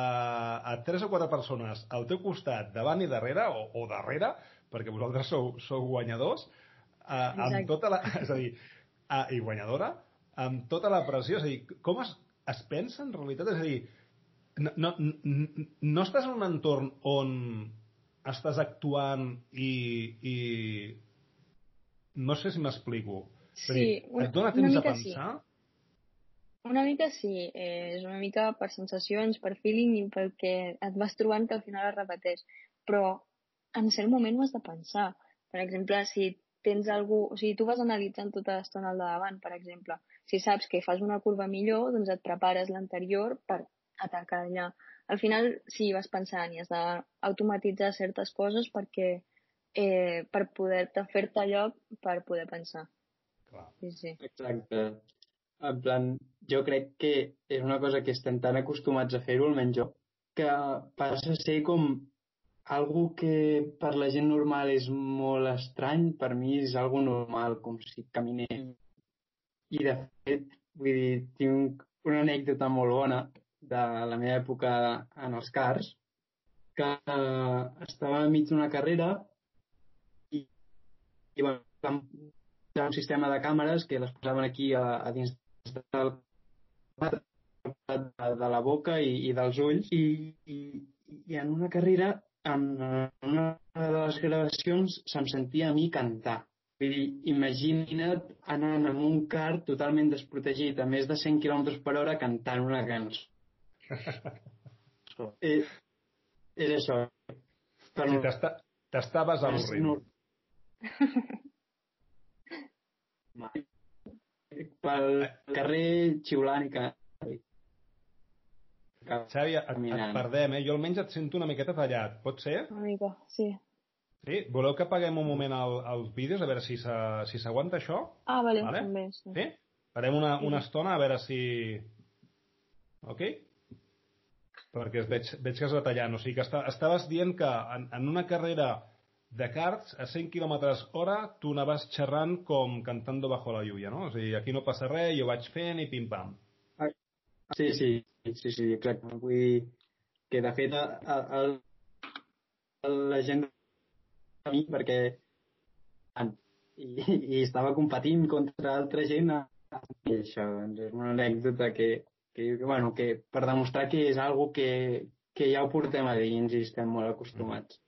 Speaker 1: a tres o quatre persones al teu costat, davant i darrere, o, o darrere, perquè vosaltres sou, sou guanyadors, eh, amb
Speaker 2: Exacte.
Speaker 1: tota la... És a dir, eh, i guanyadora, amb tota la pressió. És a dir, com es, es pensa en realitat? És a dir, no, no, no, estàs en un entorn on estàs actuant i, i no sé si m'explico. Dir,
Speaker 2: Sí, una,
Speaker 1: et dona temps a
Speaker 2: mica sí. Una mica sí, eh, és una mica per sensacions, per feeling i perquè et vas trobant que al final es repeteix. Però en cert moment ho has de pensar. Per exemple, si tens algú... O sigui, tu vas analitzant tota l'estona al de davant, per exemple. Si saps que fas una curva millor, doncs et prepares l'anterior per atacar allà. Al final, sí, vas pensant i has d'automatitzar certes coses perquè eh, per poder-te fer-te lloc per poder pensar.
Speaker 1: Clar.
Speaker 2: Sí, sí.
Speaker 3: Exacte. En plan, jo crec que és una cosa que estem tan acostumats a fer-ho, almenys jo, que passa a ser com algo que per la gent normal és molt estrany, per mi és algo normal, com si caminés. I de fet, vull dir, tinc una anècdota molt bona de la meva època en els cars, que eh, estava enmig d'una carrera i, i bueno, un sistema de càmeres que les posaven aquí a, a dins del de, de la boca i, i dels ulls i, i, i en una carrera en una de les gravacions se'm sentia a mi cantar Vull dir, imagina't anant amb un car totalment desprotegit a més de 100 km per hora cantant una cançó. és, és això. Per
Speaker 1: Si t'esta- t'estaves avorrint.
Speaker 3: no... Pel carrer xiulant i que...
Speaker 1: Xavi, et, et perdem, eh? Jo almenys et sento una miqueta tallat. Pot ser?
Speaker 2: Una mica, sí.
Speaker 1: Sí? Voleu que apaguem un moment el, els vídeos a veure si s'ha- si s'aguanta això?
Speaker 2: Ah, vale,
Speaker 1: Vale.
Speaker 2: també. Sí.
Speaker 1: Sí? Farem una, una estona a veure si... Ok? Perquè es veig, veig que es va tallant. O sigui que està, estaves dient que en, en una carrera de karts a 100 km hora tu anaves xerrant com cantando bajo la lluvia, no? O sigui, aquí no passa res, jo vaig fent i pim-pam.
Speaker 3: Sí, sí, sí, sí, exacte. Vull dir que, de fet, a, a, a, la gent a mi, perquè i, i estava competint contra altra gent i això doncs, és una anècdota que, que, bueno, que per demostrar que és algo que, que ja ho portem a dins i estem molt acostumats.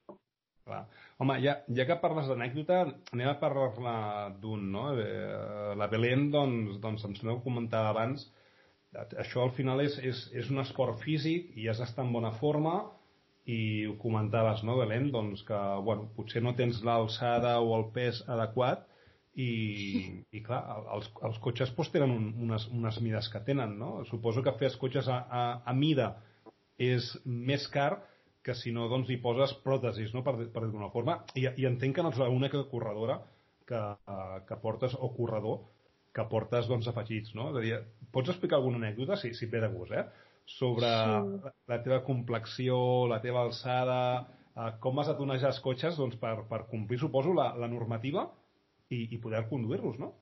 Speaker 1: Clar. Home, ja, ja que parles d'anècdota, anem a parlar d'un, no? Eh, la Belén, doncs, doncs ens aneu a comentar abans, això al final és, és, és un esport físic i has d'estar en bona forma i ho comentaves, no, Belén? Doncs que, bueno, potser no tens l'alçada o el pes adequat i, i clar, els, els cotxes doncs, tenen un, unes, unes mides que tenen, no? Suposo que fer els cotxes a, a, a mida és més car que si no doncs hi poses pròtesis, no? per, per dir d'una forma. I, I entenc que no ets l'única corredora que, uh, que portes, o corredor, que portes doncs, afegits, no? És a dir, pots explicar alguna anècdota, si, si et ve de gust, eh? sobre
Speaker 2: Sí.
Speaker 1: la, la teva complexió, la teva alçada, eh, com has de tonejar els cotxes doncs, per, per complir, suposo, la, la normativa i, i poder conduir-los, no?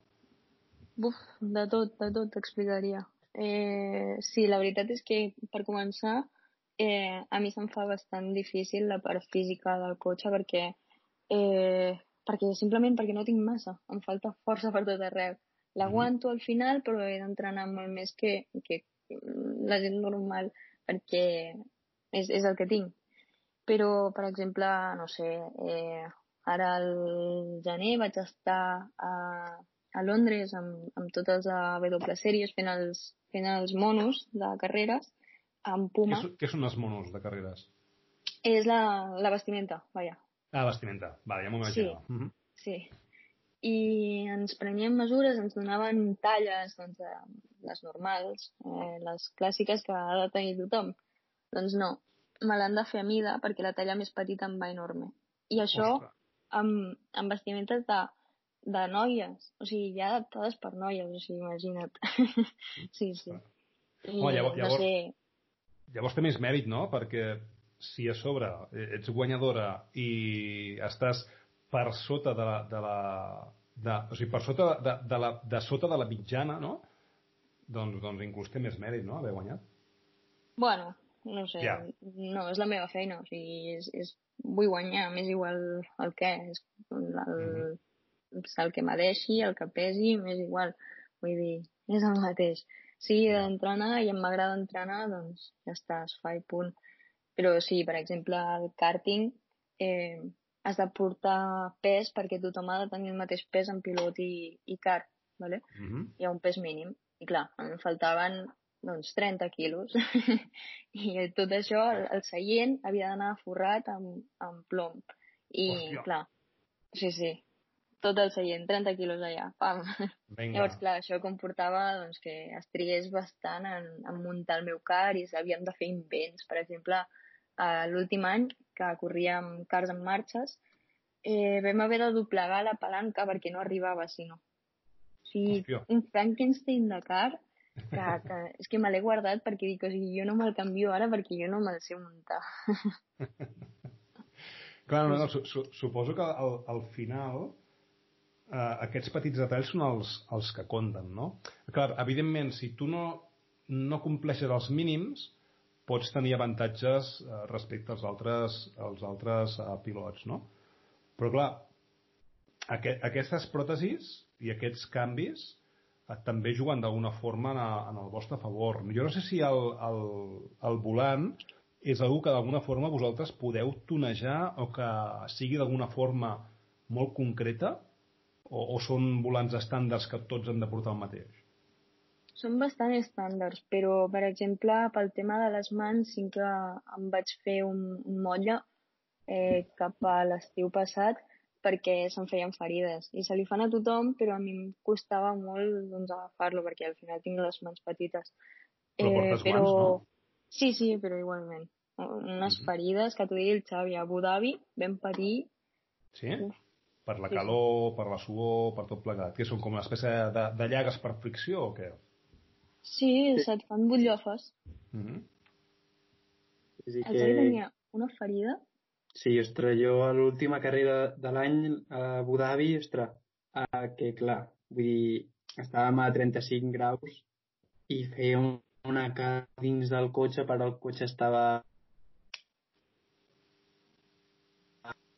Speaker 2: Buf, de tot, de tot t'explicaria. Eh, sí, la veritat és que, per començar, eh, a mi se'm fa bastant difícil la part física del cotxe perquè, eh, perquè simplement perquè no tinc massa, em falta força per tot arreu. L'aguanto al final, però he d'entrenar molt més que, que la gent normal perquè és, és el que tinc. Però, per exemple, no sé, eh, ara al gener vaig estar a, a Londres amb, amb totes les AW Series fent els, fent els monos de carreres amb Puma.
Speaker 1: què són els monos de carreres?
Speaker 2: És la, la vestimenta, vaja.
Speaker 1: Ah, vestimenta. Vale, ja m'ho imaginava.
Speaker 2: Sí.
Speaker 1: Mhm.
Speaker 2: Sí. I ens preníem mesures, ens donaven talles, doncs, eh, les normals, eh, les clàssiques que ha de tenir tothom. Doncs no, me l'han de fer a mida perquè la talla més petita em va enorme. I això
Speaker 1: Ostres.
Speaker 2: amb, amb vestimentes de, de noies, o sigui, ja adaptades per noies, o sigui, imagina't. sí, sí. I,
Speaker 1: Home, llavors-
Speaker 2: no sé,
Speaker 1: Llavors té més mèrit, no? Perquè si a sobre ets guanyadora i estàs per sota de la... De la de, o sigui, per sota de, de, la, de sota de la mitjana, no? Doncs, doncs inclús té més mèrit, no?, haver guanyat.
Speaker 2: Bueno, no sé,
Speaker 1: Ja.
Speaker 2: no, és la meva feina, o sigui, és, és, vull guanyar, m'és igual el què, és el, el, el que m'adeixi, el que pesi, m'és igual, vull dir, és el mateix. He d'entrenar i em m'agrada entrenar, doncs ja està, es fa i punt. Però sí, per exemple, el karting eh, has de portar pes perquè tothom ha de tenir el mateix pes en pilot i, i kart, ¿vale?
Speaker 1: Mm -hmm.
Speaker 2: hi ha un pes mínim. I clar, em faltaven doncs 30 quilos. I tot això, el, el seient havia d'anar forrat amb, amb plom. I
Speaker 1: Hòstia.
Speaker 2: clar, sí, sí, tot el seient, 30 quilos allà, pam.
Speaker 1: Vinga.
Speaker 2: Llavors, clar, això comportava doncs, que es trigués bastant en, en muntar el meu car i havíem de fer invents. Per exemple, eh, l'últim any que corríem cars en marxes, eh, vam haver de doblegar la palanca perquè no arribava, si no. O sigui,
Speaker 1: Hòstia.
Speaker 2: un Frankenstein de car que, que és que me l'he guardat perquè dic, o sigui, jo no me'l canvio ara perquè jo no me'l sé muntar.
Speaker 1: Clar, no, no, su, su, suposo que al, al final eh, aquests petits detalls són els, els que compten, no? Clar, evidentment, si tu no, no compleixes els mínims, pots tenir avantatges eh, respecte als altres, als altres eh, pilots, no? Però clar, aqu aquestes pròtesis i aquests canvis eh, també juguen d'alguna forma en, a, en el vostre favor. Jo no sé si el, el, el volant és algú que d'alguna forma vosaltres podeu tonejar o que sigui d'alguna forma molt concreta o, o són volants estàndards que tots han de portar el mateix?
Speaker 2: Són bastant estàndards, però, per exemple, pel tema de les mans sí que em vaig fer un, un motlle eh, cap a l'estiu passat perquè se'n feien ferides. I se li fan a tothom, però a mi em costava molt doncs, agafar-lo perquè al final tinc les mans petites.
Speaker 1: Però portes guants, no?
Speaker 2: Sí, sí, però igualment. Unes
Speaker 1: Mhm.
Speaker 2: ferides que t'ho digui el Xavi, a Abu Dhabi vam patir
Speaker 1: Sí?
Speaker 2: Uf.
Speaker 1: Per la
Speaker 2: Sí, sí.
Speaker 1: calor, per la suor, per tot plegat. Que són com una espècie de, de llagues per fricció o què?
Speaker 2: Sí, se't fan butllofes.
Speaker 1: Mm -hmm.
Speaker 3: És dir
Speaker 2: El tenia una ferida
Speaker 3: Sí, ostres, jo a l'última carrera de l'any a Abu Dhabi, ostres, eh, que clar, vull dir, estàvem a 35 graus i feia un, una cara dins del cotxe, però el cotxe estava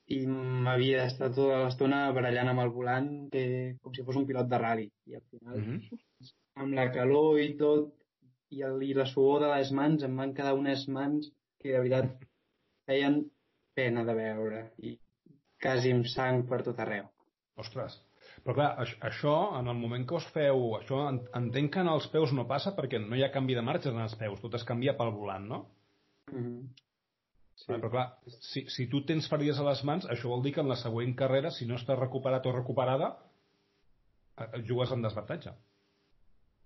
Speaker 3: i m'havia d'estar tota l'estona barallant amb el volant que, com si fos un pilot de rally i al final
Speaker 1: Mm -hmm.
Speaker 3: amb la calor i tot i, el, i la suor de les mans em van quedar unes mans que de veritat feien pena de veure i quasi amb sang per tot arreu.
Speaker 1: Ostres. Però clar, aix- això, en el moment que us feu... Això en- entenc que en els peus no passa perquè no hi ha canvi de marxes en els peus, tot es canvia pel volant, no?
Speaker 3: Mm -hmm.
Speaker 1: Sí. Però clar, si, si tu tens ferides a les mans, això vol dir que en la següent carrera, si no estàs recuperat o recuperada, eh, jugues en desavantatge.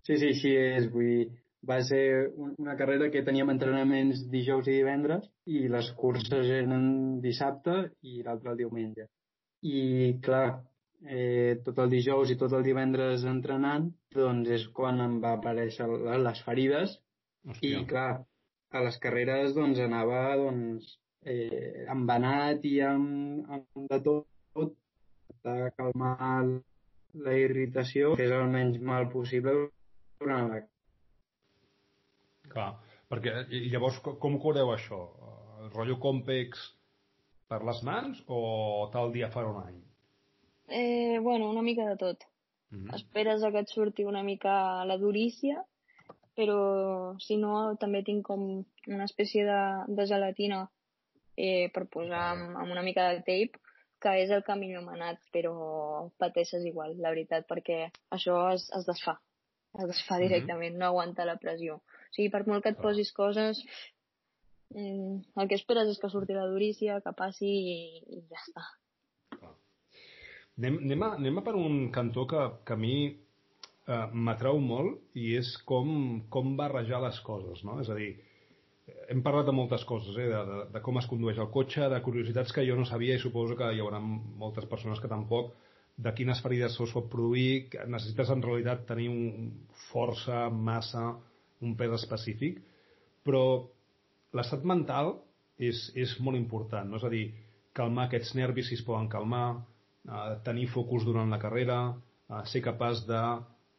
Speaker 3: Sí, sí, així és. Vull dir, va ser un- una carrera que teníem entrenaments dijous i divendres i les curses eren dissabte i l'altre el diumenge. I, clar, eh, tot el dijous i tot el divendres entrenant, doncs és quan em va aparèixer les ferides i,
Speaker 1: Hòstia.
Speaker 3: clar, a les carreres doncs anava doncs, eh, embanat i amb, amb de tot, tot de calmar la irritació, fes el menys mal possible durant la
Speaker 1: Clar, perquè i llavors com coreu això? El rotllo Compex per les mans o tal dia farà un any?
Speaker 2: Eh, bueno, una mica de tot. Mm -hmm. Esperes a que et surti una mica la durícia, però si no també tinc com una espècie de, de gelatina eh, per posar amb, amb una mica de tape que és el que millor m'ha anat, però pateixes igual, la veritat, perquè això es, es desfà. Es desfà mhm. directament, mm -hmm. no aguanta la pressió. O sigui, per molt que et posis coses, mm, el que esperes és que surti la durícia, que passi i, i ja està.
Speaker 1: Anem, anem, a, anem a per un cantó que, que a mi eh, m'atrau molt i és com, com barrejar les coses, no? És a dir, hem parlat de moltes coses, eh? de, de, de com es condueix el cotxe, de curiositats que jo no sabia i suposo que hi haurà moltes persones que tampoc, de quines ferides se'ls pot produir, que necessites en realitat tenir un força, massa, un pes específic, però l'estat mental és, és molt important, no? és a dir, calmar aquests nervis si es poden calmar, eh, tenir focus durant la carrera, eh, ser capaç de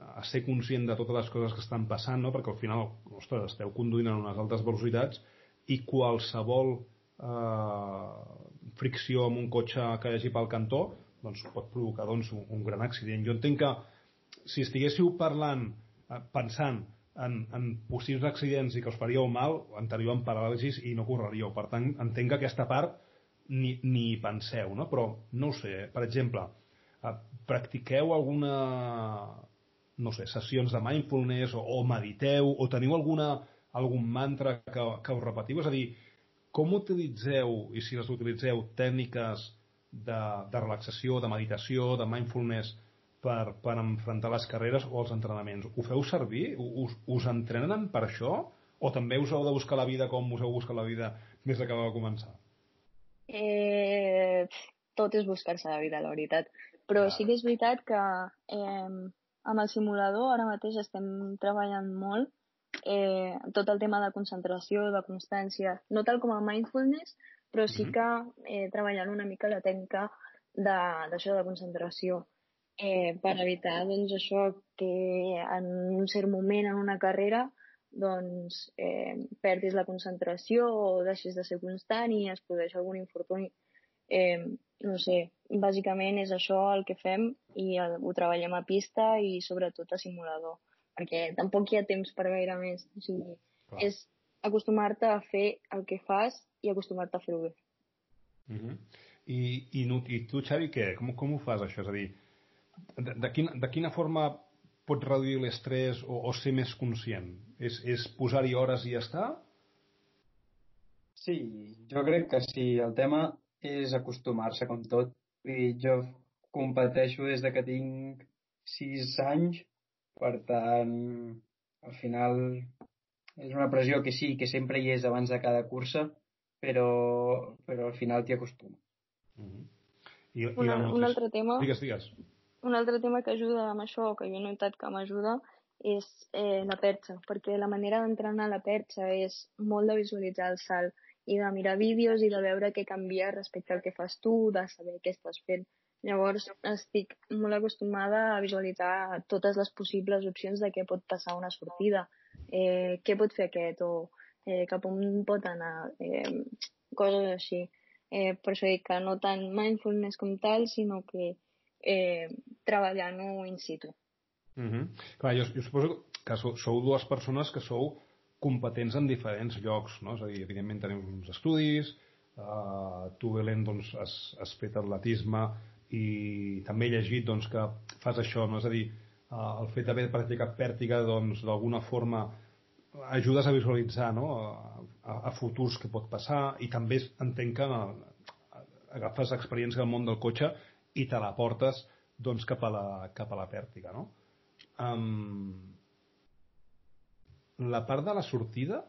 Speaker 1: eh, ser conscient de totes les coses que estan passant, no? perquè al final ostres, esteu conduint en unes altes velocitats i qualsevol eh, fricció amb un cotxe que hi hagi pel cantó doncs, pot provocar doncs, un, un gran accident. Jo entenc que si estiguéssiu parlant, eh, pensant en, en possibles accidents i que us faríeu mal, entraríeu en paràlisis i no correríeu. Per tant, entenc que aquesta part ni, ni penseu, no? Però, no ho sé, per exemple, eh, practiqueu alguna no sé, sessions de mindfulness o, o mediteu o teniu alguna, algun mantra que, que us repetiu? És a dir, com utilitzeu, i si les utilitzeu, tècniques de, de relaxació, de meditació, de mindfulness per, per enfrontar les carreres o els entrenaments? Ho feu servir? Us, us entrenen per això? O també us heu de buscar la vida com us heu buscat la vida des que va començar?
Speaker 2: Eh, tot és buscar-se la vida, la veritat. Però sí que és veritat que eh, amb el simulador ara mateix estem treballant molt eh, tot el tema de concentració, de constància, no tal com el mindfulness, però sí que eh, treballant una mica la tècnica d'això de, de concentració eh, per evitar doncs, això que en un cert moment en una carrera doncs, eh, perdis la concentració o deixis de ser constant i es produeix algun infortuni. Eh, no sé, bàsicament és això el que fem i el, ho treballem a pista i sobretot a simulador, perquè tampoc hi ha temps per gaire més. O sigui, Clar. és acostumar-te a fer el que fas i acostumar-te a fer-ho bé.
Speaker 1: Uh -huh. I, i, I tu, Xavi, què? Com, com ho fas, això? És a dir, de, de, quina, de quina forma pots reduir l'estrès o, o ser més conscient? És, és posar-hi hores i ja està?
Speaker 3: Sí, jo crec que sí. El tema és acostumar-se com tot. I jo competeixo des de que tinc 6 anys, per tant, al final és una pressió que sí, que sempre hi és abans de cada cursa, però, però al final t'hi acostumes.
Speaker 2: Mm -hmm. I, i una, un altre tema...
Speaker 1: Digues, digues
Speaker 2: un altre tema que ajuda amb això, que jo he notat que m'ajuda, és eh, la perxa, perquè la manera d'entrenar la perxa és molt de visualitzar el salt i de mirar vídeos i de veure què canvia respecte al que fas tu, de saber què estàs fent. Llavors estic molt acostumada a visualitzar totes les possibles opcions de què pot passar una sortida, eh, què pot fer aquest o eh, cap on pot anar, eh, coses així. Eh, per això dic que no tant mindfulness com tal, sinó que eh, treballant-ho in situ.
Speaker 1: Mm -hmm. Clar, jo, jo suposo que sou, sou dues persones que sou competents en diferents llocs, no? És a dir, evidentment teniu uns estudis, uh, tu, Belén, doncs, has, has fet atletisme i també he llegit doncs, que fas això, no? És a dir, uh, el fet d'haver practicat pèrtiga, doncs, d'alguna forma ajudes a visualitzar no? a, a futurs que pot passar i també entenc que agafes experiència del món del cotxe i te la portes doncs, cap, a la, cap a la pèrtiga. No? Um, la part de la sortida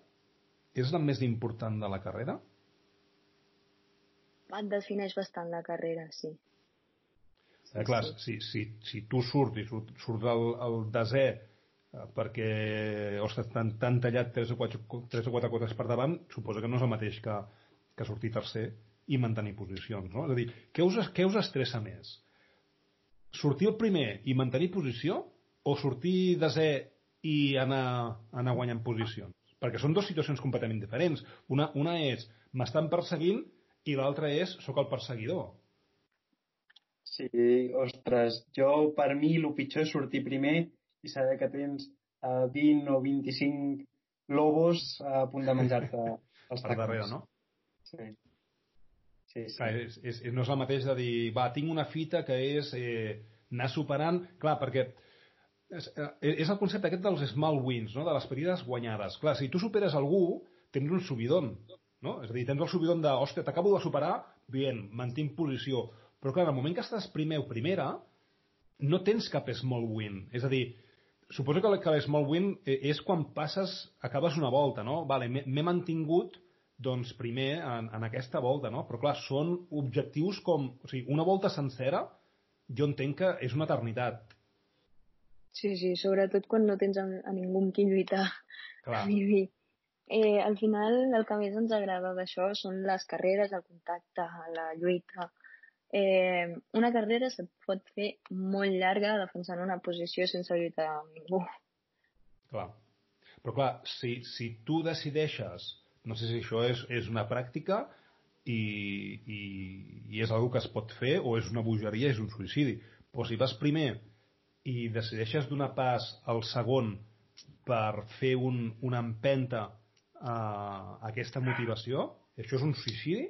Speaker 1: és la més important de la carrera?
Speaker 2: Et defineix bastant la carrera, sí.
Speaker 1: sí eh, clar, sí. Si, si, si tu surts i surt, surt el, el desè eh, perquè, ostres, t'han, t'han tallat 3 o, 4, 3 o 4 quotes per davant, suposa que no és el mateix que, que sortir tercer i mantenir posicions, no? És a dir, què us, què us estressa més? Sortir el primer i mantenir posició o sortir desè i anar, anar guanyant posicions? Perquè són dues situacions completament diferents. Una, una és m'estan perseguint i l'altra és sóc el perseguidor.
Speaker 3: Sí, ostres, jo per mi el pitjor és sortir primer i saber que tens eh, 20 o 25 lobos a punt de menjar-te els
Speaker 1: per darrere, no?
Speaker 3: Sí. Sí, sí.
Speaker 1: Clar, és, és, no és el mateix de dir, va, tinc una fita que és eh, anar superant... Clar, perquè és, eh, és el concepte aquest dels small wins, no? de les petites guanyades. Clar, si tu superes algú, tens un subidon, no? És a dir, tens el subidon de, hòstia, t'acabo de superar, bien, mantinc posició. Però clar, en el moment que estàs primer o primera, no tens cap small win. És a dir, suposo que, que l'small win eh, és quan passes, acabes una volta, no? Vale, m'he mantingut doncs primer en, en aquesta volta, no? Però clar, són objectius com... O sigui, una volta sencera jo entenc que és una eternitat.
Speaker 2: Sí, sí, sobretot quan no tens a, a ningú amb qui lluitar. Clar. Eh, al final el que més ens agrada d'això són les carreres, el contacte, la lluita. Eh, una carrera se't pot fer molt llarga defensant una posició sense lluitar amb ningú.
Speaker 1: Clar. Però clar, si, si tu decideixes, no sé si això és, és una pràctica i, i, i és una que es pot fer o és una bogeria, és un suïcidi. Però si vas primer i decideixes donar pas al segon per fer un, una empenta a, aquesta motivació, això és un suïcidi?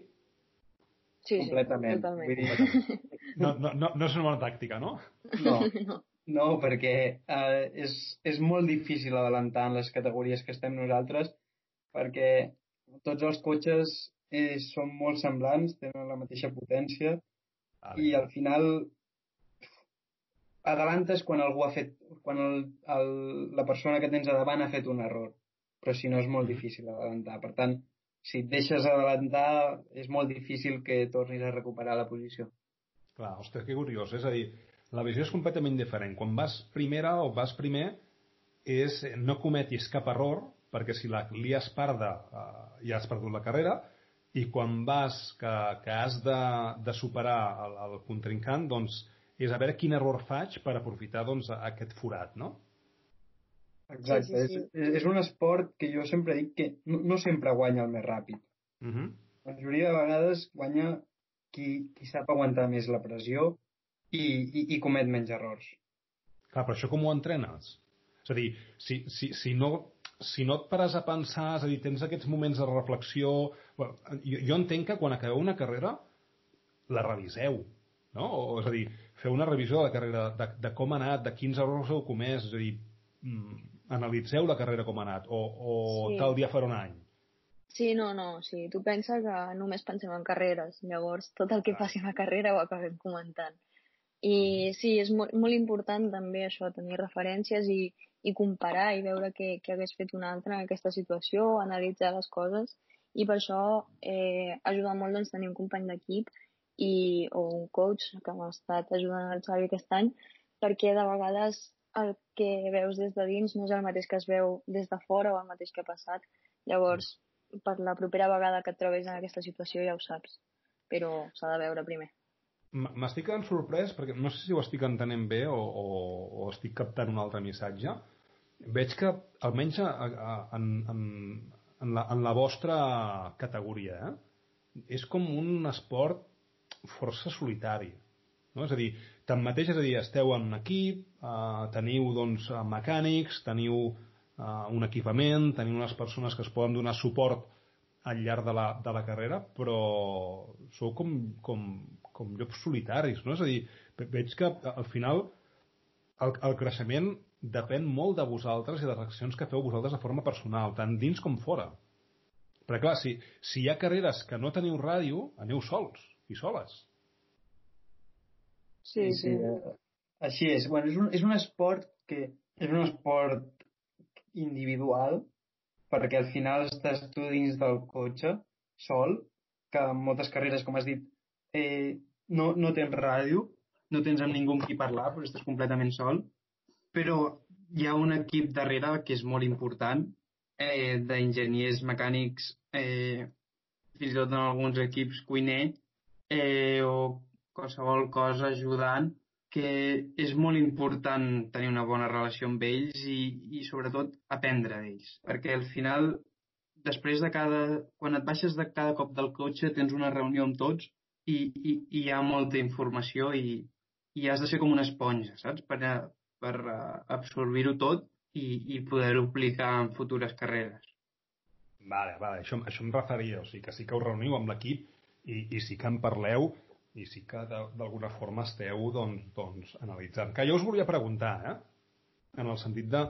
Speaker 2: Sí,
Speaker 3: completament.
Speaker 2: Sí,
Speaker 1: no, no, no, no és una bona tàctica, no?
Speaker 3: No, no. no perquè uh, és, és molt difícil adelantar en les categories que estem nosaltres perquè tots els cotxes eh, són molt semblants, tenen la mateixa potència ah, i al final adelantes quan algú ha fet, quan el, el, la persona que tens a davant ha fet un error, però si no és molt difícil adelantar. Per tant, si et deixes adelantar és molt difícil que tornis a recuperar la posició.
Speaker 1: Clar, ostres, que curiós. És a dir, la visió és completament diferent. Quan vas primera o vas primer és no cometis cap error, perquè si la lies parda eh, ja has perdut la carrera, i quan vas que, que has de, de superar el, el contrincant, doncs és a veure quin error faig per aprofitar doncs, aquest forat, no?
Speaker 3: Exacte, sí, sí, sí. És, és un esport que jo sempre dic que no, no sempre guanya el més ràpid.
Speaker 1: Uh mhm. -huh.
Speaker 3: La majoria de vegades guanya qui, qui sap aguantar més la pressió i, i, i comet menys errors.
Speaker 1: Clar, però això com ho entrenes? És a dir, si, si, si, no, si no et pares a pensar, és a dir, tens aquests moments de reflexió... Bueno, jo, jo entenc que quan acabeu una carrera la reviseu, no? O, és a dir, fer una revisió de la carrera, de, de com ha anat, de quins errors heu comès, és a dir, mm, analitzeu la carrera com ha anat, o, o sí. tal dia farà un any.
Speaker 2: Sí, no, no, sí, tu penses que només pensem en carreres, llavors tot el que Clar. passi a la carrera ho acabem comentant. I mm. sí, és molt, molt important també això, tenir referències i, i comparar i veure què, què hagués fet un altre en aquesta situació, analitzar les coses i per això eh, ajuda molt doncs, tenir un company d'equip i, o un coach que m'ha estat ajudant el Xavi aquest any, perquè de vegades el que veus des de dins no és el mateix que es veu des de fora o el mateix que ha passat. Llavors, per la propera vegada que et trobes en aquesta situació ja ho saps, però s'ha de veure primer.
Speaker 1: M'estic quedant sorprès perquè no sé si ho estic entenent bé o, o, o estic captant un altre missatge. Veig que, almenys a, a, en, en, en, la, en la vostra categoria, eh, és com un esport força solitari. No? És a dir, tanmateix, és a dir, esteu en un equip, eh, teniu doncs, mecànics, teniu eh, un equipament, teniu unes persones que es poden donar suport al llarg de la, de la carrera, però sou com, com, com llops solitaris, no? És a dir, veig que al final el, el creixement depèn molt de vosaltres i de les accions que feu vosaltres de forma personal, tant dins com fora. Perquè clar, si, si hi ha carreres que no teniu ràdio, aneu sols i soles.
Speaker 2: Sí, sí. sí.
Speaker 3: Eh, així és. Bueno, és, un, és un esport que és un esport individual perquè al final estàs tu dins del cotxe sol, que en moltes carreres, com has dit, eh, no, no tens ràdio, no tens amb ningú amb qui parlar, però estàs completament sol, però hi ha un equip darrere que és molt important, eh, d'enginyers mecànics, eh, fins i tot en alguns equips cuiner, eh, o qualsevol cosa ajudant, que és molt important tenir una bona relació amb ells i, i sobretot aprendre d'ells. Perquè al final, després de cada... Quan et baixes de cada cop del cotxe tens una reunió amb tots i, i, i hi ha molta informació i, i has de ser com una esponja, saps? Per, per absorbir-ho tot i, i poder-ho aplicar en futures carreres.
Speaker 1: Vale, vale, això, això em referia, o sigui que sí que us reuniu amb l'equip i, i sí que en parleu i sí que d'alguna forma esteu doncs, doncs, analitzant. Que jo us volia preguntar, eh? en el sentit de,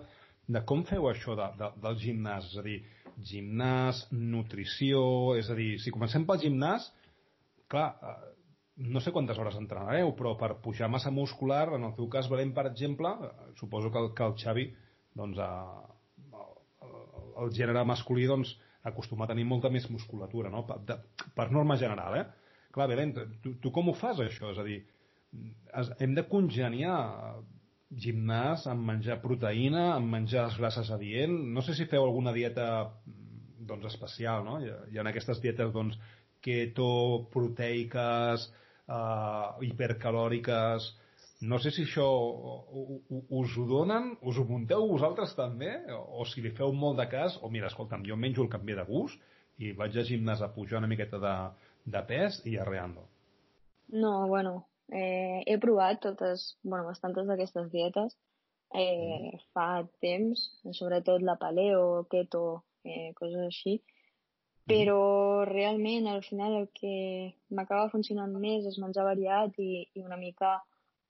Speaker 1: de com feu això de, de, del gimnàs, és a dir, gimnàs, nutrició, és a dir, si comencem pel gimnàs, clar, eh, no sé quantes hores entrenareu, però per pujar massa muscular, en el teu cas, Belén, per exemple, eh, suposo que el, que el Xavi, doncs, a, el, el gènere masculí, doncs, acostuma a tenir molta més musculatura, no? Per, de, per norma general, eh? Clar, Belén, tu, tu com ho fas, això? És a dir, hem de congeniar gimnàs amb menjar proteïna, amb menjar les grasses adient. No sé si feu alguna dieta doncs, especial, no? Hi hi ha aquestes dietes doncs, keto, proteiques, eh, hipercalòriques... No sé si això us ho donen, us ho munteu vosaltres també, o si li feu molt de cas, o mira, escolta'm, jo menjo el canvi de gust i vaig a gimnàs a pujar una miqueta de, de pes i arreando.
Speaker 2: No, bueno, eh, he provat totes, bueno, bastantes d'aquestes dietes eh, mm. fa temps, sobretot la paleo, keto, eh, coses així, mm. però realment al final el que m'acaba funcionant més és menjar variat i, i una mica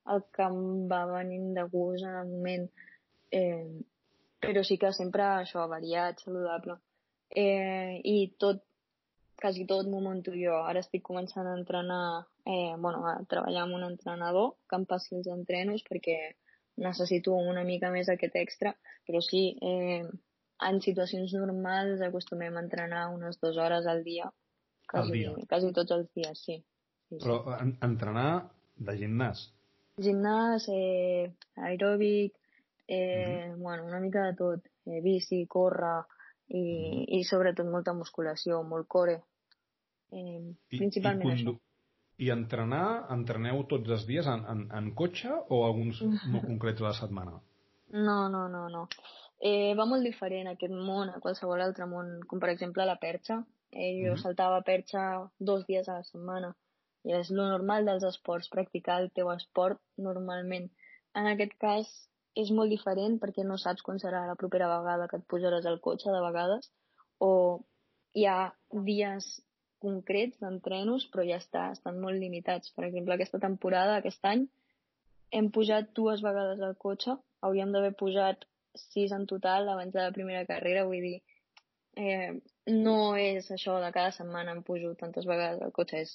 Speaker 2: el que em va venint de gust en el moment. Eh, però sí que sempre això, variat, saludable. Eh, I tot quasi tot m'ho monto jo. Ara estic començant a entrenar, eh, bueno, a treballar amb un entrenador que em passi els entrenos perquè necessito una mica més aquest extra, però sí, eh, en situacions normals acostumem a entrenar unes dues hores al dia, quasi, al dia. quasi tots els dies, sí. sí
Speaker 1: però sí. En, entrenar de gimnàs?
Speaker 2: Gimnàs, eh, aeròbic, eh, mm -hmm. bueno, una mica de tot, eh, bici, córrer, i, mm -hmm. i sobretot molta musculació, molt core. Eh, principalment I, i això.
Speaker 1: I entrenar, entreneu tots els dies en, en, en cotxe o alguns molt concrets a la setmana?
Speaker 2: No, no, no, no. Eh, va molt diferent aquest món a qualsevol altre món, com per exemple la perxa. Eh, jo mm -hmm. saltava perxa dos dies a la setmana i és lo normal dels esports, practicar el teu esport normalment. En aquest cas és molt diferent perquè no saps quan serà la propera vegada que et posaràs al cotxe de vegades o hi ha dies concrets d'entrenos, però ja està, estan molt limitats. Per exemple, aquesta temporada, aquest any, hem pujat dues vegades al cotxe, hauríem d'haver pujat sis en total abans de la primera carrera, vull dir, eh, no és això de cada setmana em pujo tantes vegades al cotxe, és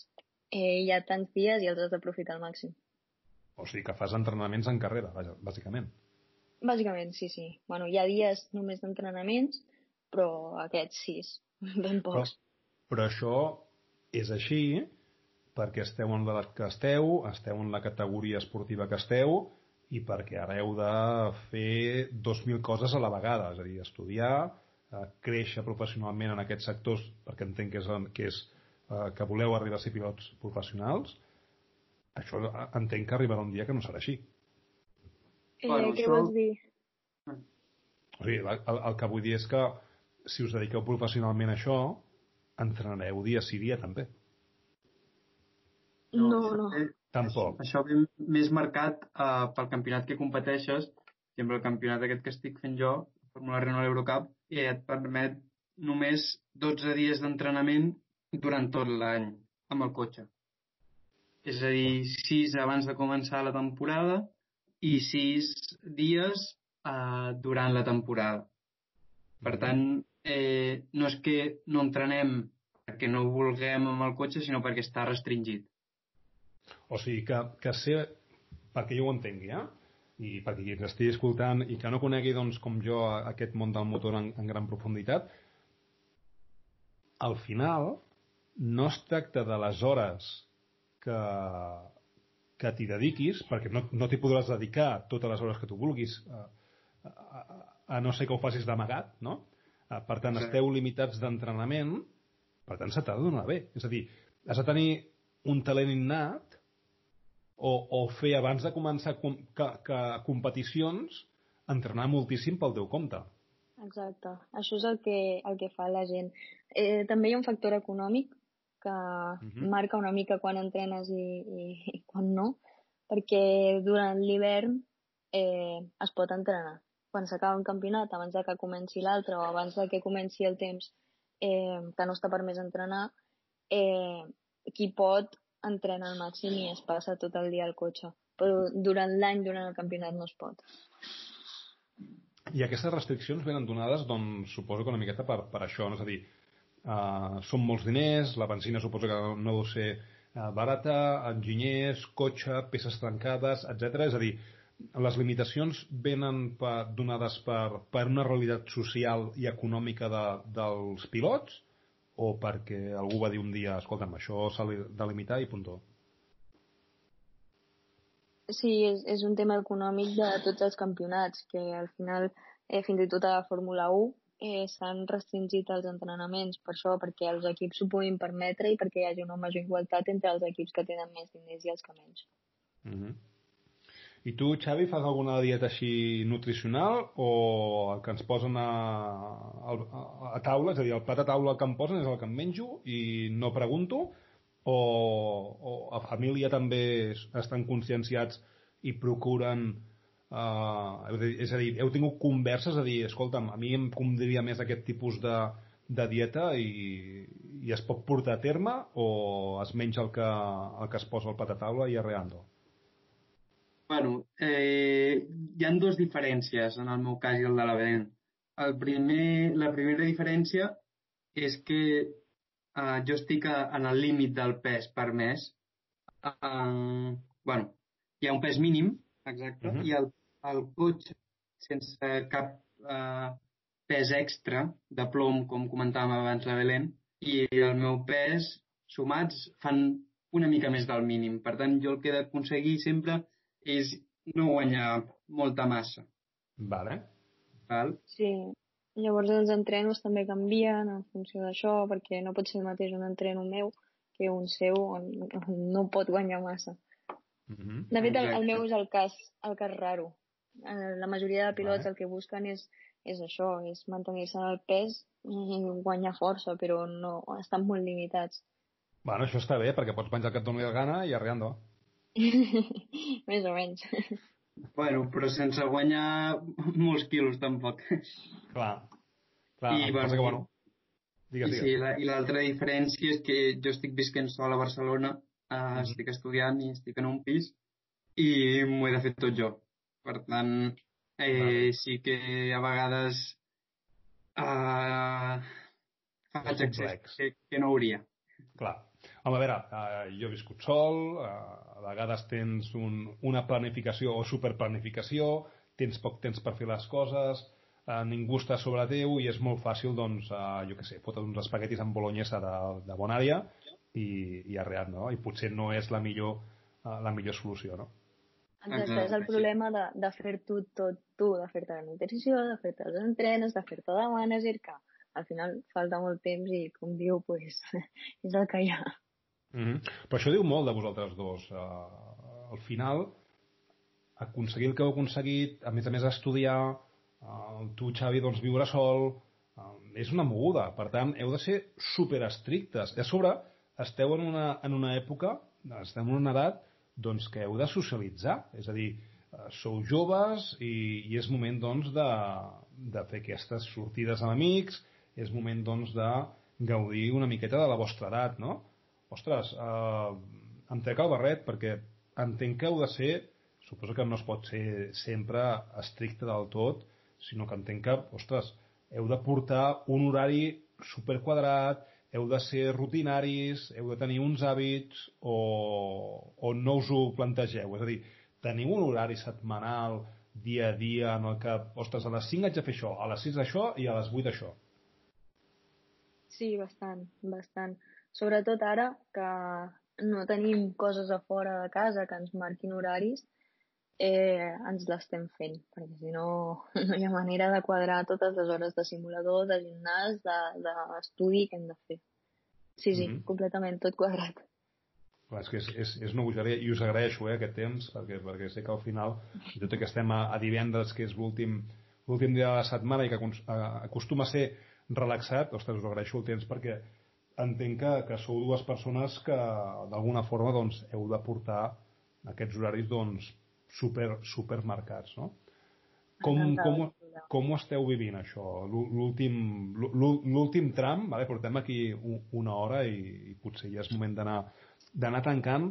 Speaker 2: eh, hi ha tants dies i els has d'aprofitar al màxim.
Speaker 1: O sigui que fas entrenaments en carrera, vaja, bàsicament.
Speaker 2: Bàsicament, sí, sí. Bueno, hi ha dies només d'entrenaments, però aquests sis, ben pocs.
Speaker 1: Però, però això és així perquè esteu en l'edat que esteu, esteu en la categoria esportiva que esteu i perquè ara heu de fer 2.000 coses a la vegada, és a dir, estudiar, eh, créixer professionalment en aquests sectors, perquè entenc que és, que, és eh, que voleu arribar a ser pilots professionals, això eh, entenc que arribarà un dia que no serà així.
Speaker 2: Eh, bueno, què això... vols dir?
Speaker 1: O sigui, el, el que vull dir és que si us dediqueu professionalment a això, entrenareu dia sí dia també.
Speaker 2: No, no. no.
Speaker 1: Tampoc.
Speaker 3: Això ve més marcat uh, pel campionat que competeixes. Per exemple, el campionat aquest que estic fent jo, Fórmula Renault Eurocup, i et permet només 12 dies d'entrenament durant tot l'any amb el cotxe. És a dir, 6 abans de començar la temporada i 6 dies uh, durant la temporada. Per tant, eh, no és que no entrenem perquè no vulguem amb el cotxe, sinó perquè està restringit.
Speaker 1: O sigui, que, que ser, perquè jo ho entengui, eh? i perquè qui ens estigui escoltant i que no conegui doncs, com jo aquest món del motor en, en gran profunditat, al final no es tracta de les hores que, que t'hi dediquis, perquè no, no t'hi podràs dedicar totes les hores que tu vulguis, eh, a, a no ser que ho facis d'amagat, no? Uh, per tant, sí. esteu limitats d'entrenament, per tant, se t'ha de donar bé. És a dir, has de tenir un talent innat o, o fer abans de començar com, que, que competicions entrenar moltíssim pel teu compte.
Speaker 2: Exacte. Això és el que, el que fa la gent. Eh, també hi ha un factor econòmic que uh. -huh. marca una mica quan entrenes i, i, i quan no, perquè durant l'hivern eh, es pot entrenar. Quan s'acaba un campionat, abans de que comenci l'altre o abans de que comenci el temps eh, que no està permès entrenar, eh, qui pot entrena al màxim i es passa tot el dia al cotxe. Però durant l'any, durant el campionat, no es pot.
Speaker 1: I aquestes restriccions venen donades, doncs, suposo que una miqueta per, per això, no? és a dir, uh, són molts diners, la benzina suposo que no deu ser uh, barata, enginyers, cotxe, peces trencades, etc. És a dir, les limitacions venen per, donades per, per una realitat social i econòmica de, dels pilots o perquè algú va dir un dia, escolta'm, això s'ha de limitar i puntó?
Speaker 2: Sí, és, és un tema econòmic de tots els campionats, que al final, eh, fins i tot a la Fórmula 1, eh, s'han restringit els entrenaments per això, perquè els equips s'ho puguin permetre i perquè hi hagi una major igualtat entre els equips que tenen més diners i els que menys.
Speaker 1: Mm -hmm. I tu, Xavi, fas alguna dieta així nutricional o el que ens posen a, a, a taula, és a dir, el plat a taula que em posen és el que em menjo i no pregunto, o, o a família també estan conscienciats i procuren uh, és a dir, heu tingut converses a dir, escolta'm, a mi em convindria més aquest tipus de, de dieta i, i es pot portar a terme o es menja el que, el que es posa al plat a taula i arreando?
Speaker 3: Bueno, eh, hi han dues diferències en el meu cas i el de la Belén. El primer, la primera diferència és que uh, jo estic a, en el límit del pes permès. Uh, bueno, hi ha un pes mínim, exacte, uh mhm. -huh. i el, el cotxe sense cap uh, pes extra de plom, com comentàvem abans la Belén, i el meu pes sumats fan una mica més del mínim. Per tant, jo el que he d'aconseguir sempre és no guanyar molta massa.
Speaker 1: Vale.
Speaker 3: Val?
Speaker 2: Sí, Llavors els entrenos també canvien en funció d'això, perquè no pot ser el mateix un entreno meu que un seu on no pot guanyar massa. Mm -hmm. De fet, el, el meu és el cas, el cas raro. Eh, la majoria de pilots vale. el que busquen és, és això, és mantenir-se en el pes i guanyar força, però no, estan molt limitats.
Speaker 1: Bueno, això està bé, perquè pots penjar el que et doni la gana i arreando.
Speaker 2: Més o menys.
Speaker 3: Bueno, però sense guanyar molts quilos tampoc.
Speaker 1: Clar. Clar, I, bueno, que, bueno,
Speaker 3: digues, digues. Sí, la, i l'altra diferència és que jo estic visquent sol a Barcelona, uh, mm -hmm. estic estudiant i estic en un pis i m'ho he de fer tot jo. Per tant, eh, sí que a vegades uh, faig accés que, que no hauria.
Speaker 1: Clar. Home, a veure, uh, jo he viscut sol, uh, a vegades tens un, una planificació o superplanificació, tens poc temps per fer les coses, uh, ningú està sobre teu i és molt fàcil, doncs, uh, jo què sé, fotre uns espaguetis amb bolognesa de, de bona àrea i, i arreat, no? I potser no és la millor, uh, la millor solució, no?
Speaker 2: Exacte, és el problema de, de fer-t'ho tot tu, de fer-te la nutrició, de fer-te els entrenes, de fer-te de manager, que al final falta molt temps i, com diu, pues, és el que hi ha.
Speaker 1: Mm -hmm. Però això diu molt de vosaltres dos. Uh, al final, aconseguir el que heu aconseguit, a més a més estudiar, uh, tu, Xavi, doncs viure sol, uh, és una moguda. Per tant, heu de ser super estrictes. I a sobre, esteu en una, en una època, esteu en una edat, doncs que heu de socialitzar. És a dir, uh, sou joves i, i és moment, doncs, de, de fer aquestes sortides amb amics, és moment doncs de gaudir una miqueta de la vostra edat, no? Ostres, eh, em trec el barret perquè entenc que heu de ser, suposo que no es pot ser sempre estricte del tot, sinó que entenc que, ostres, heu de portar un horari superquadrat, heu de ser rutinaris, heu de tenir uns hàbits o, o no us ho plantegeu. És a dir, teniu un horari setmanal, dia a dia, en el que, ostres, a les 5 haig de fer això, a les 6 això i a les 8 això.
Speaker 2: Sí, bastant, bastant. Sobretot ara que no tenim coses a fora de casa que ens marquin horaris, eh, ens l'estem fent, perquè si no, no hi ha manera de quadrar totes les hores de simulador, de gimnàs, d'estudi de, que hem de fer. Sí, sí, mm -hmm. completament, tot quadrat.
Speaker 1: Clar, és que és, és, és una bogeria i us agraeixo eh, aquest temps perquè, perquè sé que al final, tot que estem a, a divendres, que és l'últim l'últim dia de la setmana i que acostuma a ser relaxat, ostres, us agraeixo el temps perquè entenc que, que sou dues persones que d'alguna forma doncs, heu de portar aquests horaris doncs, super, supermercats, no? Com, com, com ho esteu vivint, això? L'últim tram, vale? portem aquí una hora i, i potser ja és moment d'anar tancant.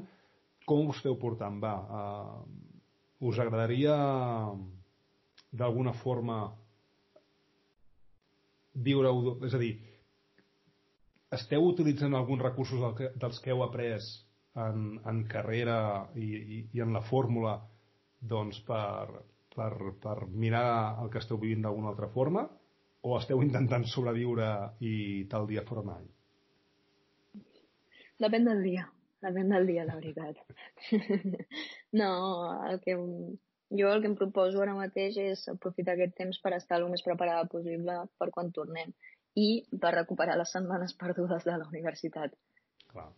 Speaker 1: Com ho esteu portant? Va, uh, us agradaria d'alguna forma viure-ho... És a dir, esteu utilitzant alguns recursos del que, dels que heu après en, en carrera i, i, i en la fórmula doncs per, per, per mirar el que esteu vivint d'alguna altra forma o esteu intentant sobreviure i tal dia fora mai?
Speaker 2: Depèn del dia. Depèn del dia, la veritat. no, el que, jo el que em proposo ara mateix és aprofitar aquest temps per estar el més preparada possible per quan tornem i per recuperar les setmanes perdudes de la universitat.
Speaker 1: Clar.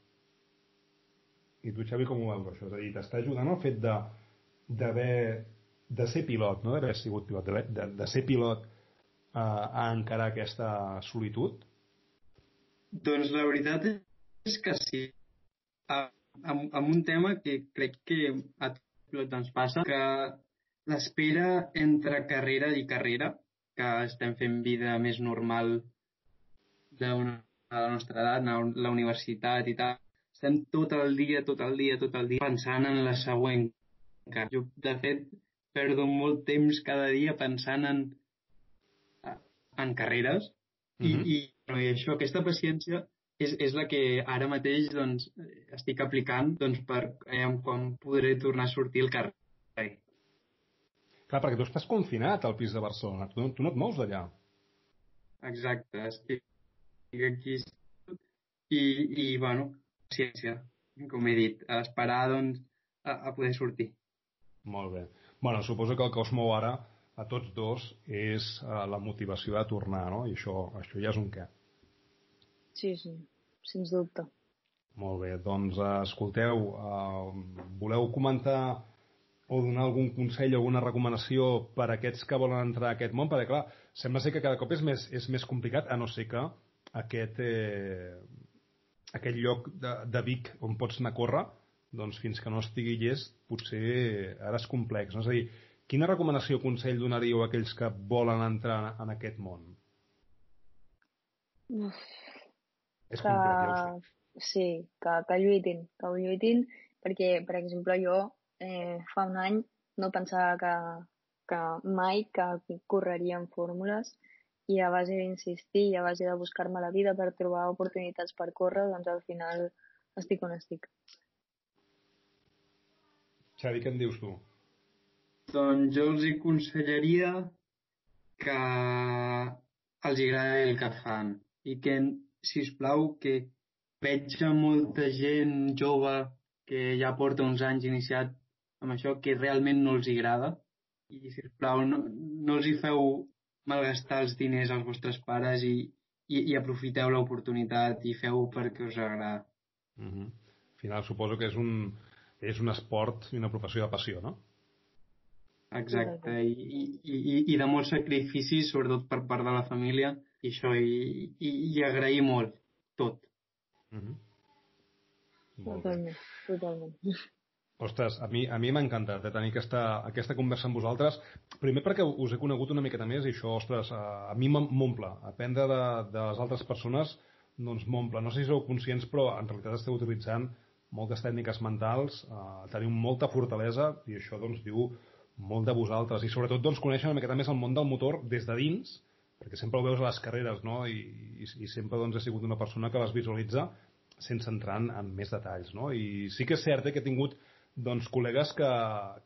Speaker 1: I tu, Xavi, com ho veus, això? És a dir, t'està ajudant el fet de d'haver de ser pilot, no d'haver sigut pilot, de, de, de ser pilot a, a encarar aquesta solitud?
Speaker 3: Doncs la veritat és que sí. Amb, amb un tema que crec que a tots ens passa, que l'espera entre carrera i carrera, que estem fent vida més normal de, una, de la nostra edat, la universitat i tal, estem tot el dia, tot el dia, tot el dia pensant en la següent que jo, de fet, perdo molt temps cada dia pensant en, en carreres mm -hmm. i, i, i això, aquesta paciència és, és la que ara mateix doncs, estic aplicant doncs, per eh, quan podré tornar a sortir al carrer.
Speaker 1: Clar, perquè tu estàs confinat al pis de Barcelona, tu, tu no et mous d'allà.
Speaker 3: Exacte, estic aquí i, i bueno, paciència, com he dit, a esperar doncs, a, a poder sortir.
Speaker 1: Molt bé. bueno, suposo que el que us mou ara a tots dos és uh, la motivació de tornar, no? I això, això ja és un què.
Speaker 2: Sí, sí, sens dubte.
Speaker 1: Molt bé, doncs uh, escolteu, uh, voleu comentar o donar algun consell o alguna recomanació per a aquests que volen entrar a aquest món? Perquè, clar, sembla ser que cada cop és més, és més complicat, a no ser que aquest, eh, aquest lloc de, de Vic on pots anar a córrer doncs fins que no estigui llest, potser ara és complex. No? És a dir, quina recomanació o consell donaríeu a aquells que volen entrar en aquest món?
Speaker 2: Uf, és que... complex, ja. Sí, que, que lluitin, que ho lluitin, perquè, per exemple, jo eh, fa un any no pensava que, que mai que correria en fórmules i a base d'insistir i a base de buscar-me la vida per trobar oportunitats per córrer, doncs al final estic on estic.
Speaker 1: Xavi, què en dius tu?
Speaker 3: Doncs jo els aconsellaria que els agradi el que fan i que, si us plau, que veig molta gent jove que ja porta uns anys iniciat amb això que realment no els agrada i, si us plau, no, no els hi feu malgastar els diners als vostres pares i, i, i aprofiteu l'oportunitat i feu perquè us agrada.
Speaker 1: Mm -hmm. Al final suposo que és un, és un esport i una professió de passió, no?
Speaker 3: Exacte, i, i, i de molts sacrificis, sobretot per part de la família, i això, i, i, i agrair molt, tot. Mm -hmm.
Speaker 2: molt totalment, bé. totalment.
Speaker 1: Ostres, a mi, a mi m'ha encantat de tenir aquesta, aquesta conversa amb vosaltres. Primer perquè us he conegut una miqueta més i això, ostres, a, a mi m'omple. Aprendre de, de les altres persones doncs m'omple. No sé si sou conscients, però en realitat esteu utilitzant moltes tècniques mentals, eh, teniu molta fortalesa i això doncs diu molt de vosaltres i sobretot doncs conèixer una miqueta més el món del motor des de dins perquè sempre ho veus a les carreres no? I, i, i sempre doncs he sigut una persona que les visualitza sense entrar en, en més detalls no? i sí que és cert eh, que he tingut doncs, col·legues que,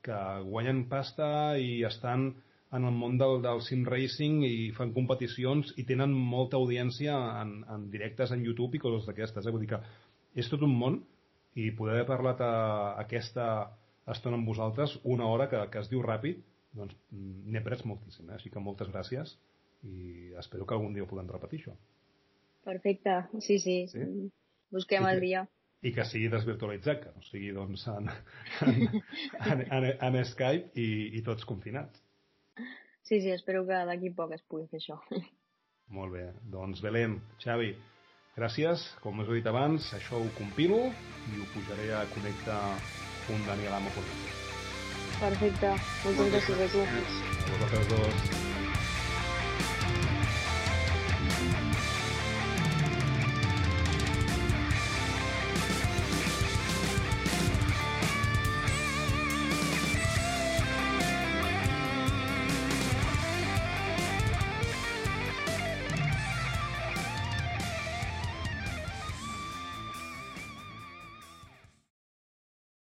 Speaker 1: que guanyen pasta i estan en el món del, del sim racing i fan competicions i tenen molta audiència en, en directes en YouTube i coses d'aquestes. Eh? Vull dir que és tot un món i poder haver parlat a aquesta estona amb vosaltres, una hora que, que es diu ràpid, doncs n'he après moltíssim, eh? així que moltes gràcies i espero que algun dia ho puguem repetir, això.
Speaker 2: Perfecte, sí, sí. sí? Busquem sí, el dia.
Speaker 1: I que sigui desvirtualitzat, que no sigui doncs, en, en, en, en, en Skype i, i tots confinats.
Speaker 2: Sí, sí, espero que d'aquí poc es pugui fer això.
Speaker 1: Molt bé. Doncs Belén, Xavi, gràcies. Com us he dit abans, això ho compilo i ho pujaré a connectar un Daniel Amo
Speaker 2: Perfecte. Moltes gràcies a tu.
Speaker 1: A vosaltres dos.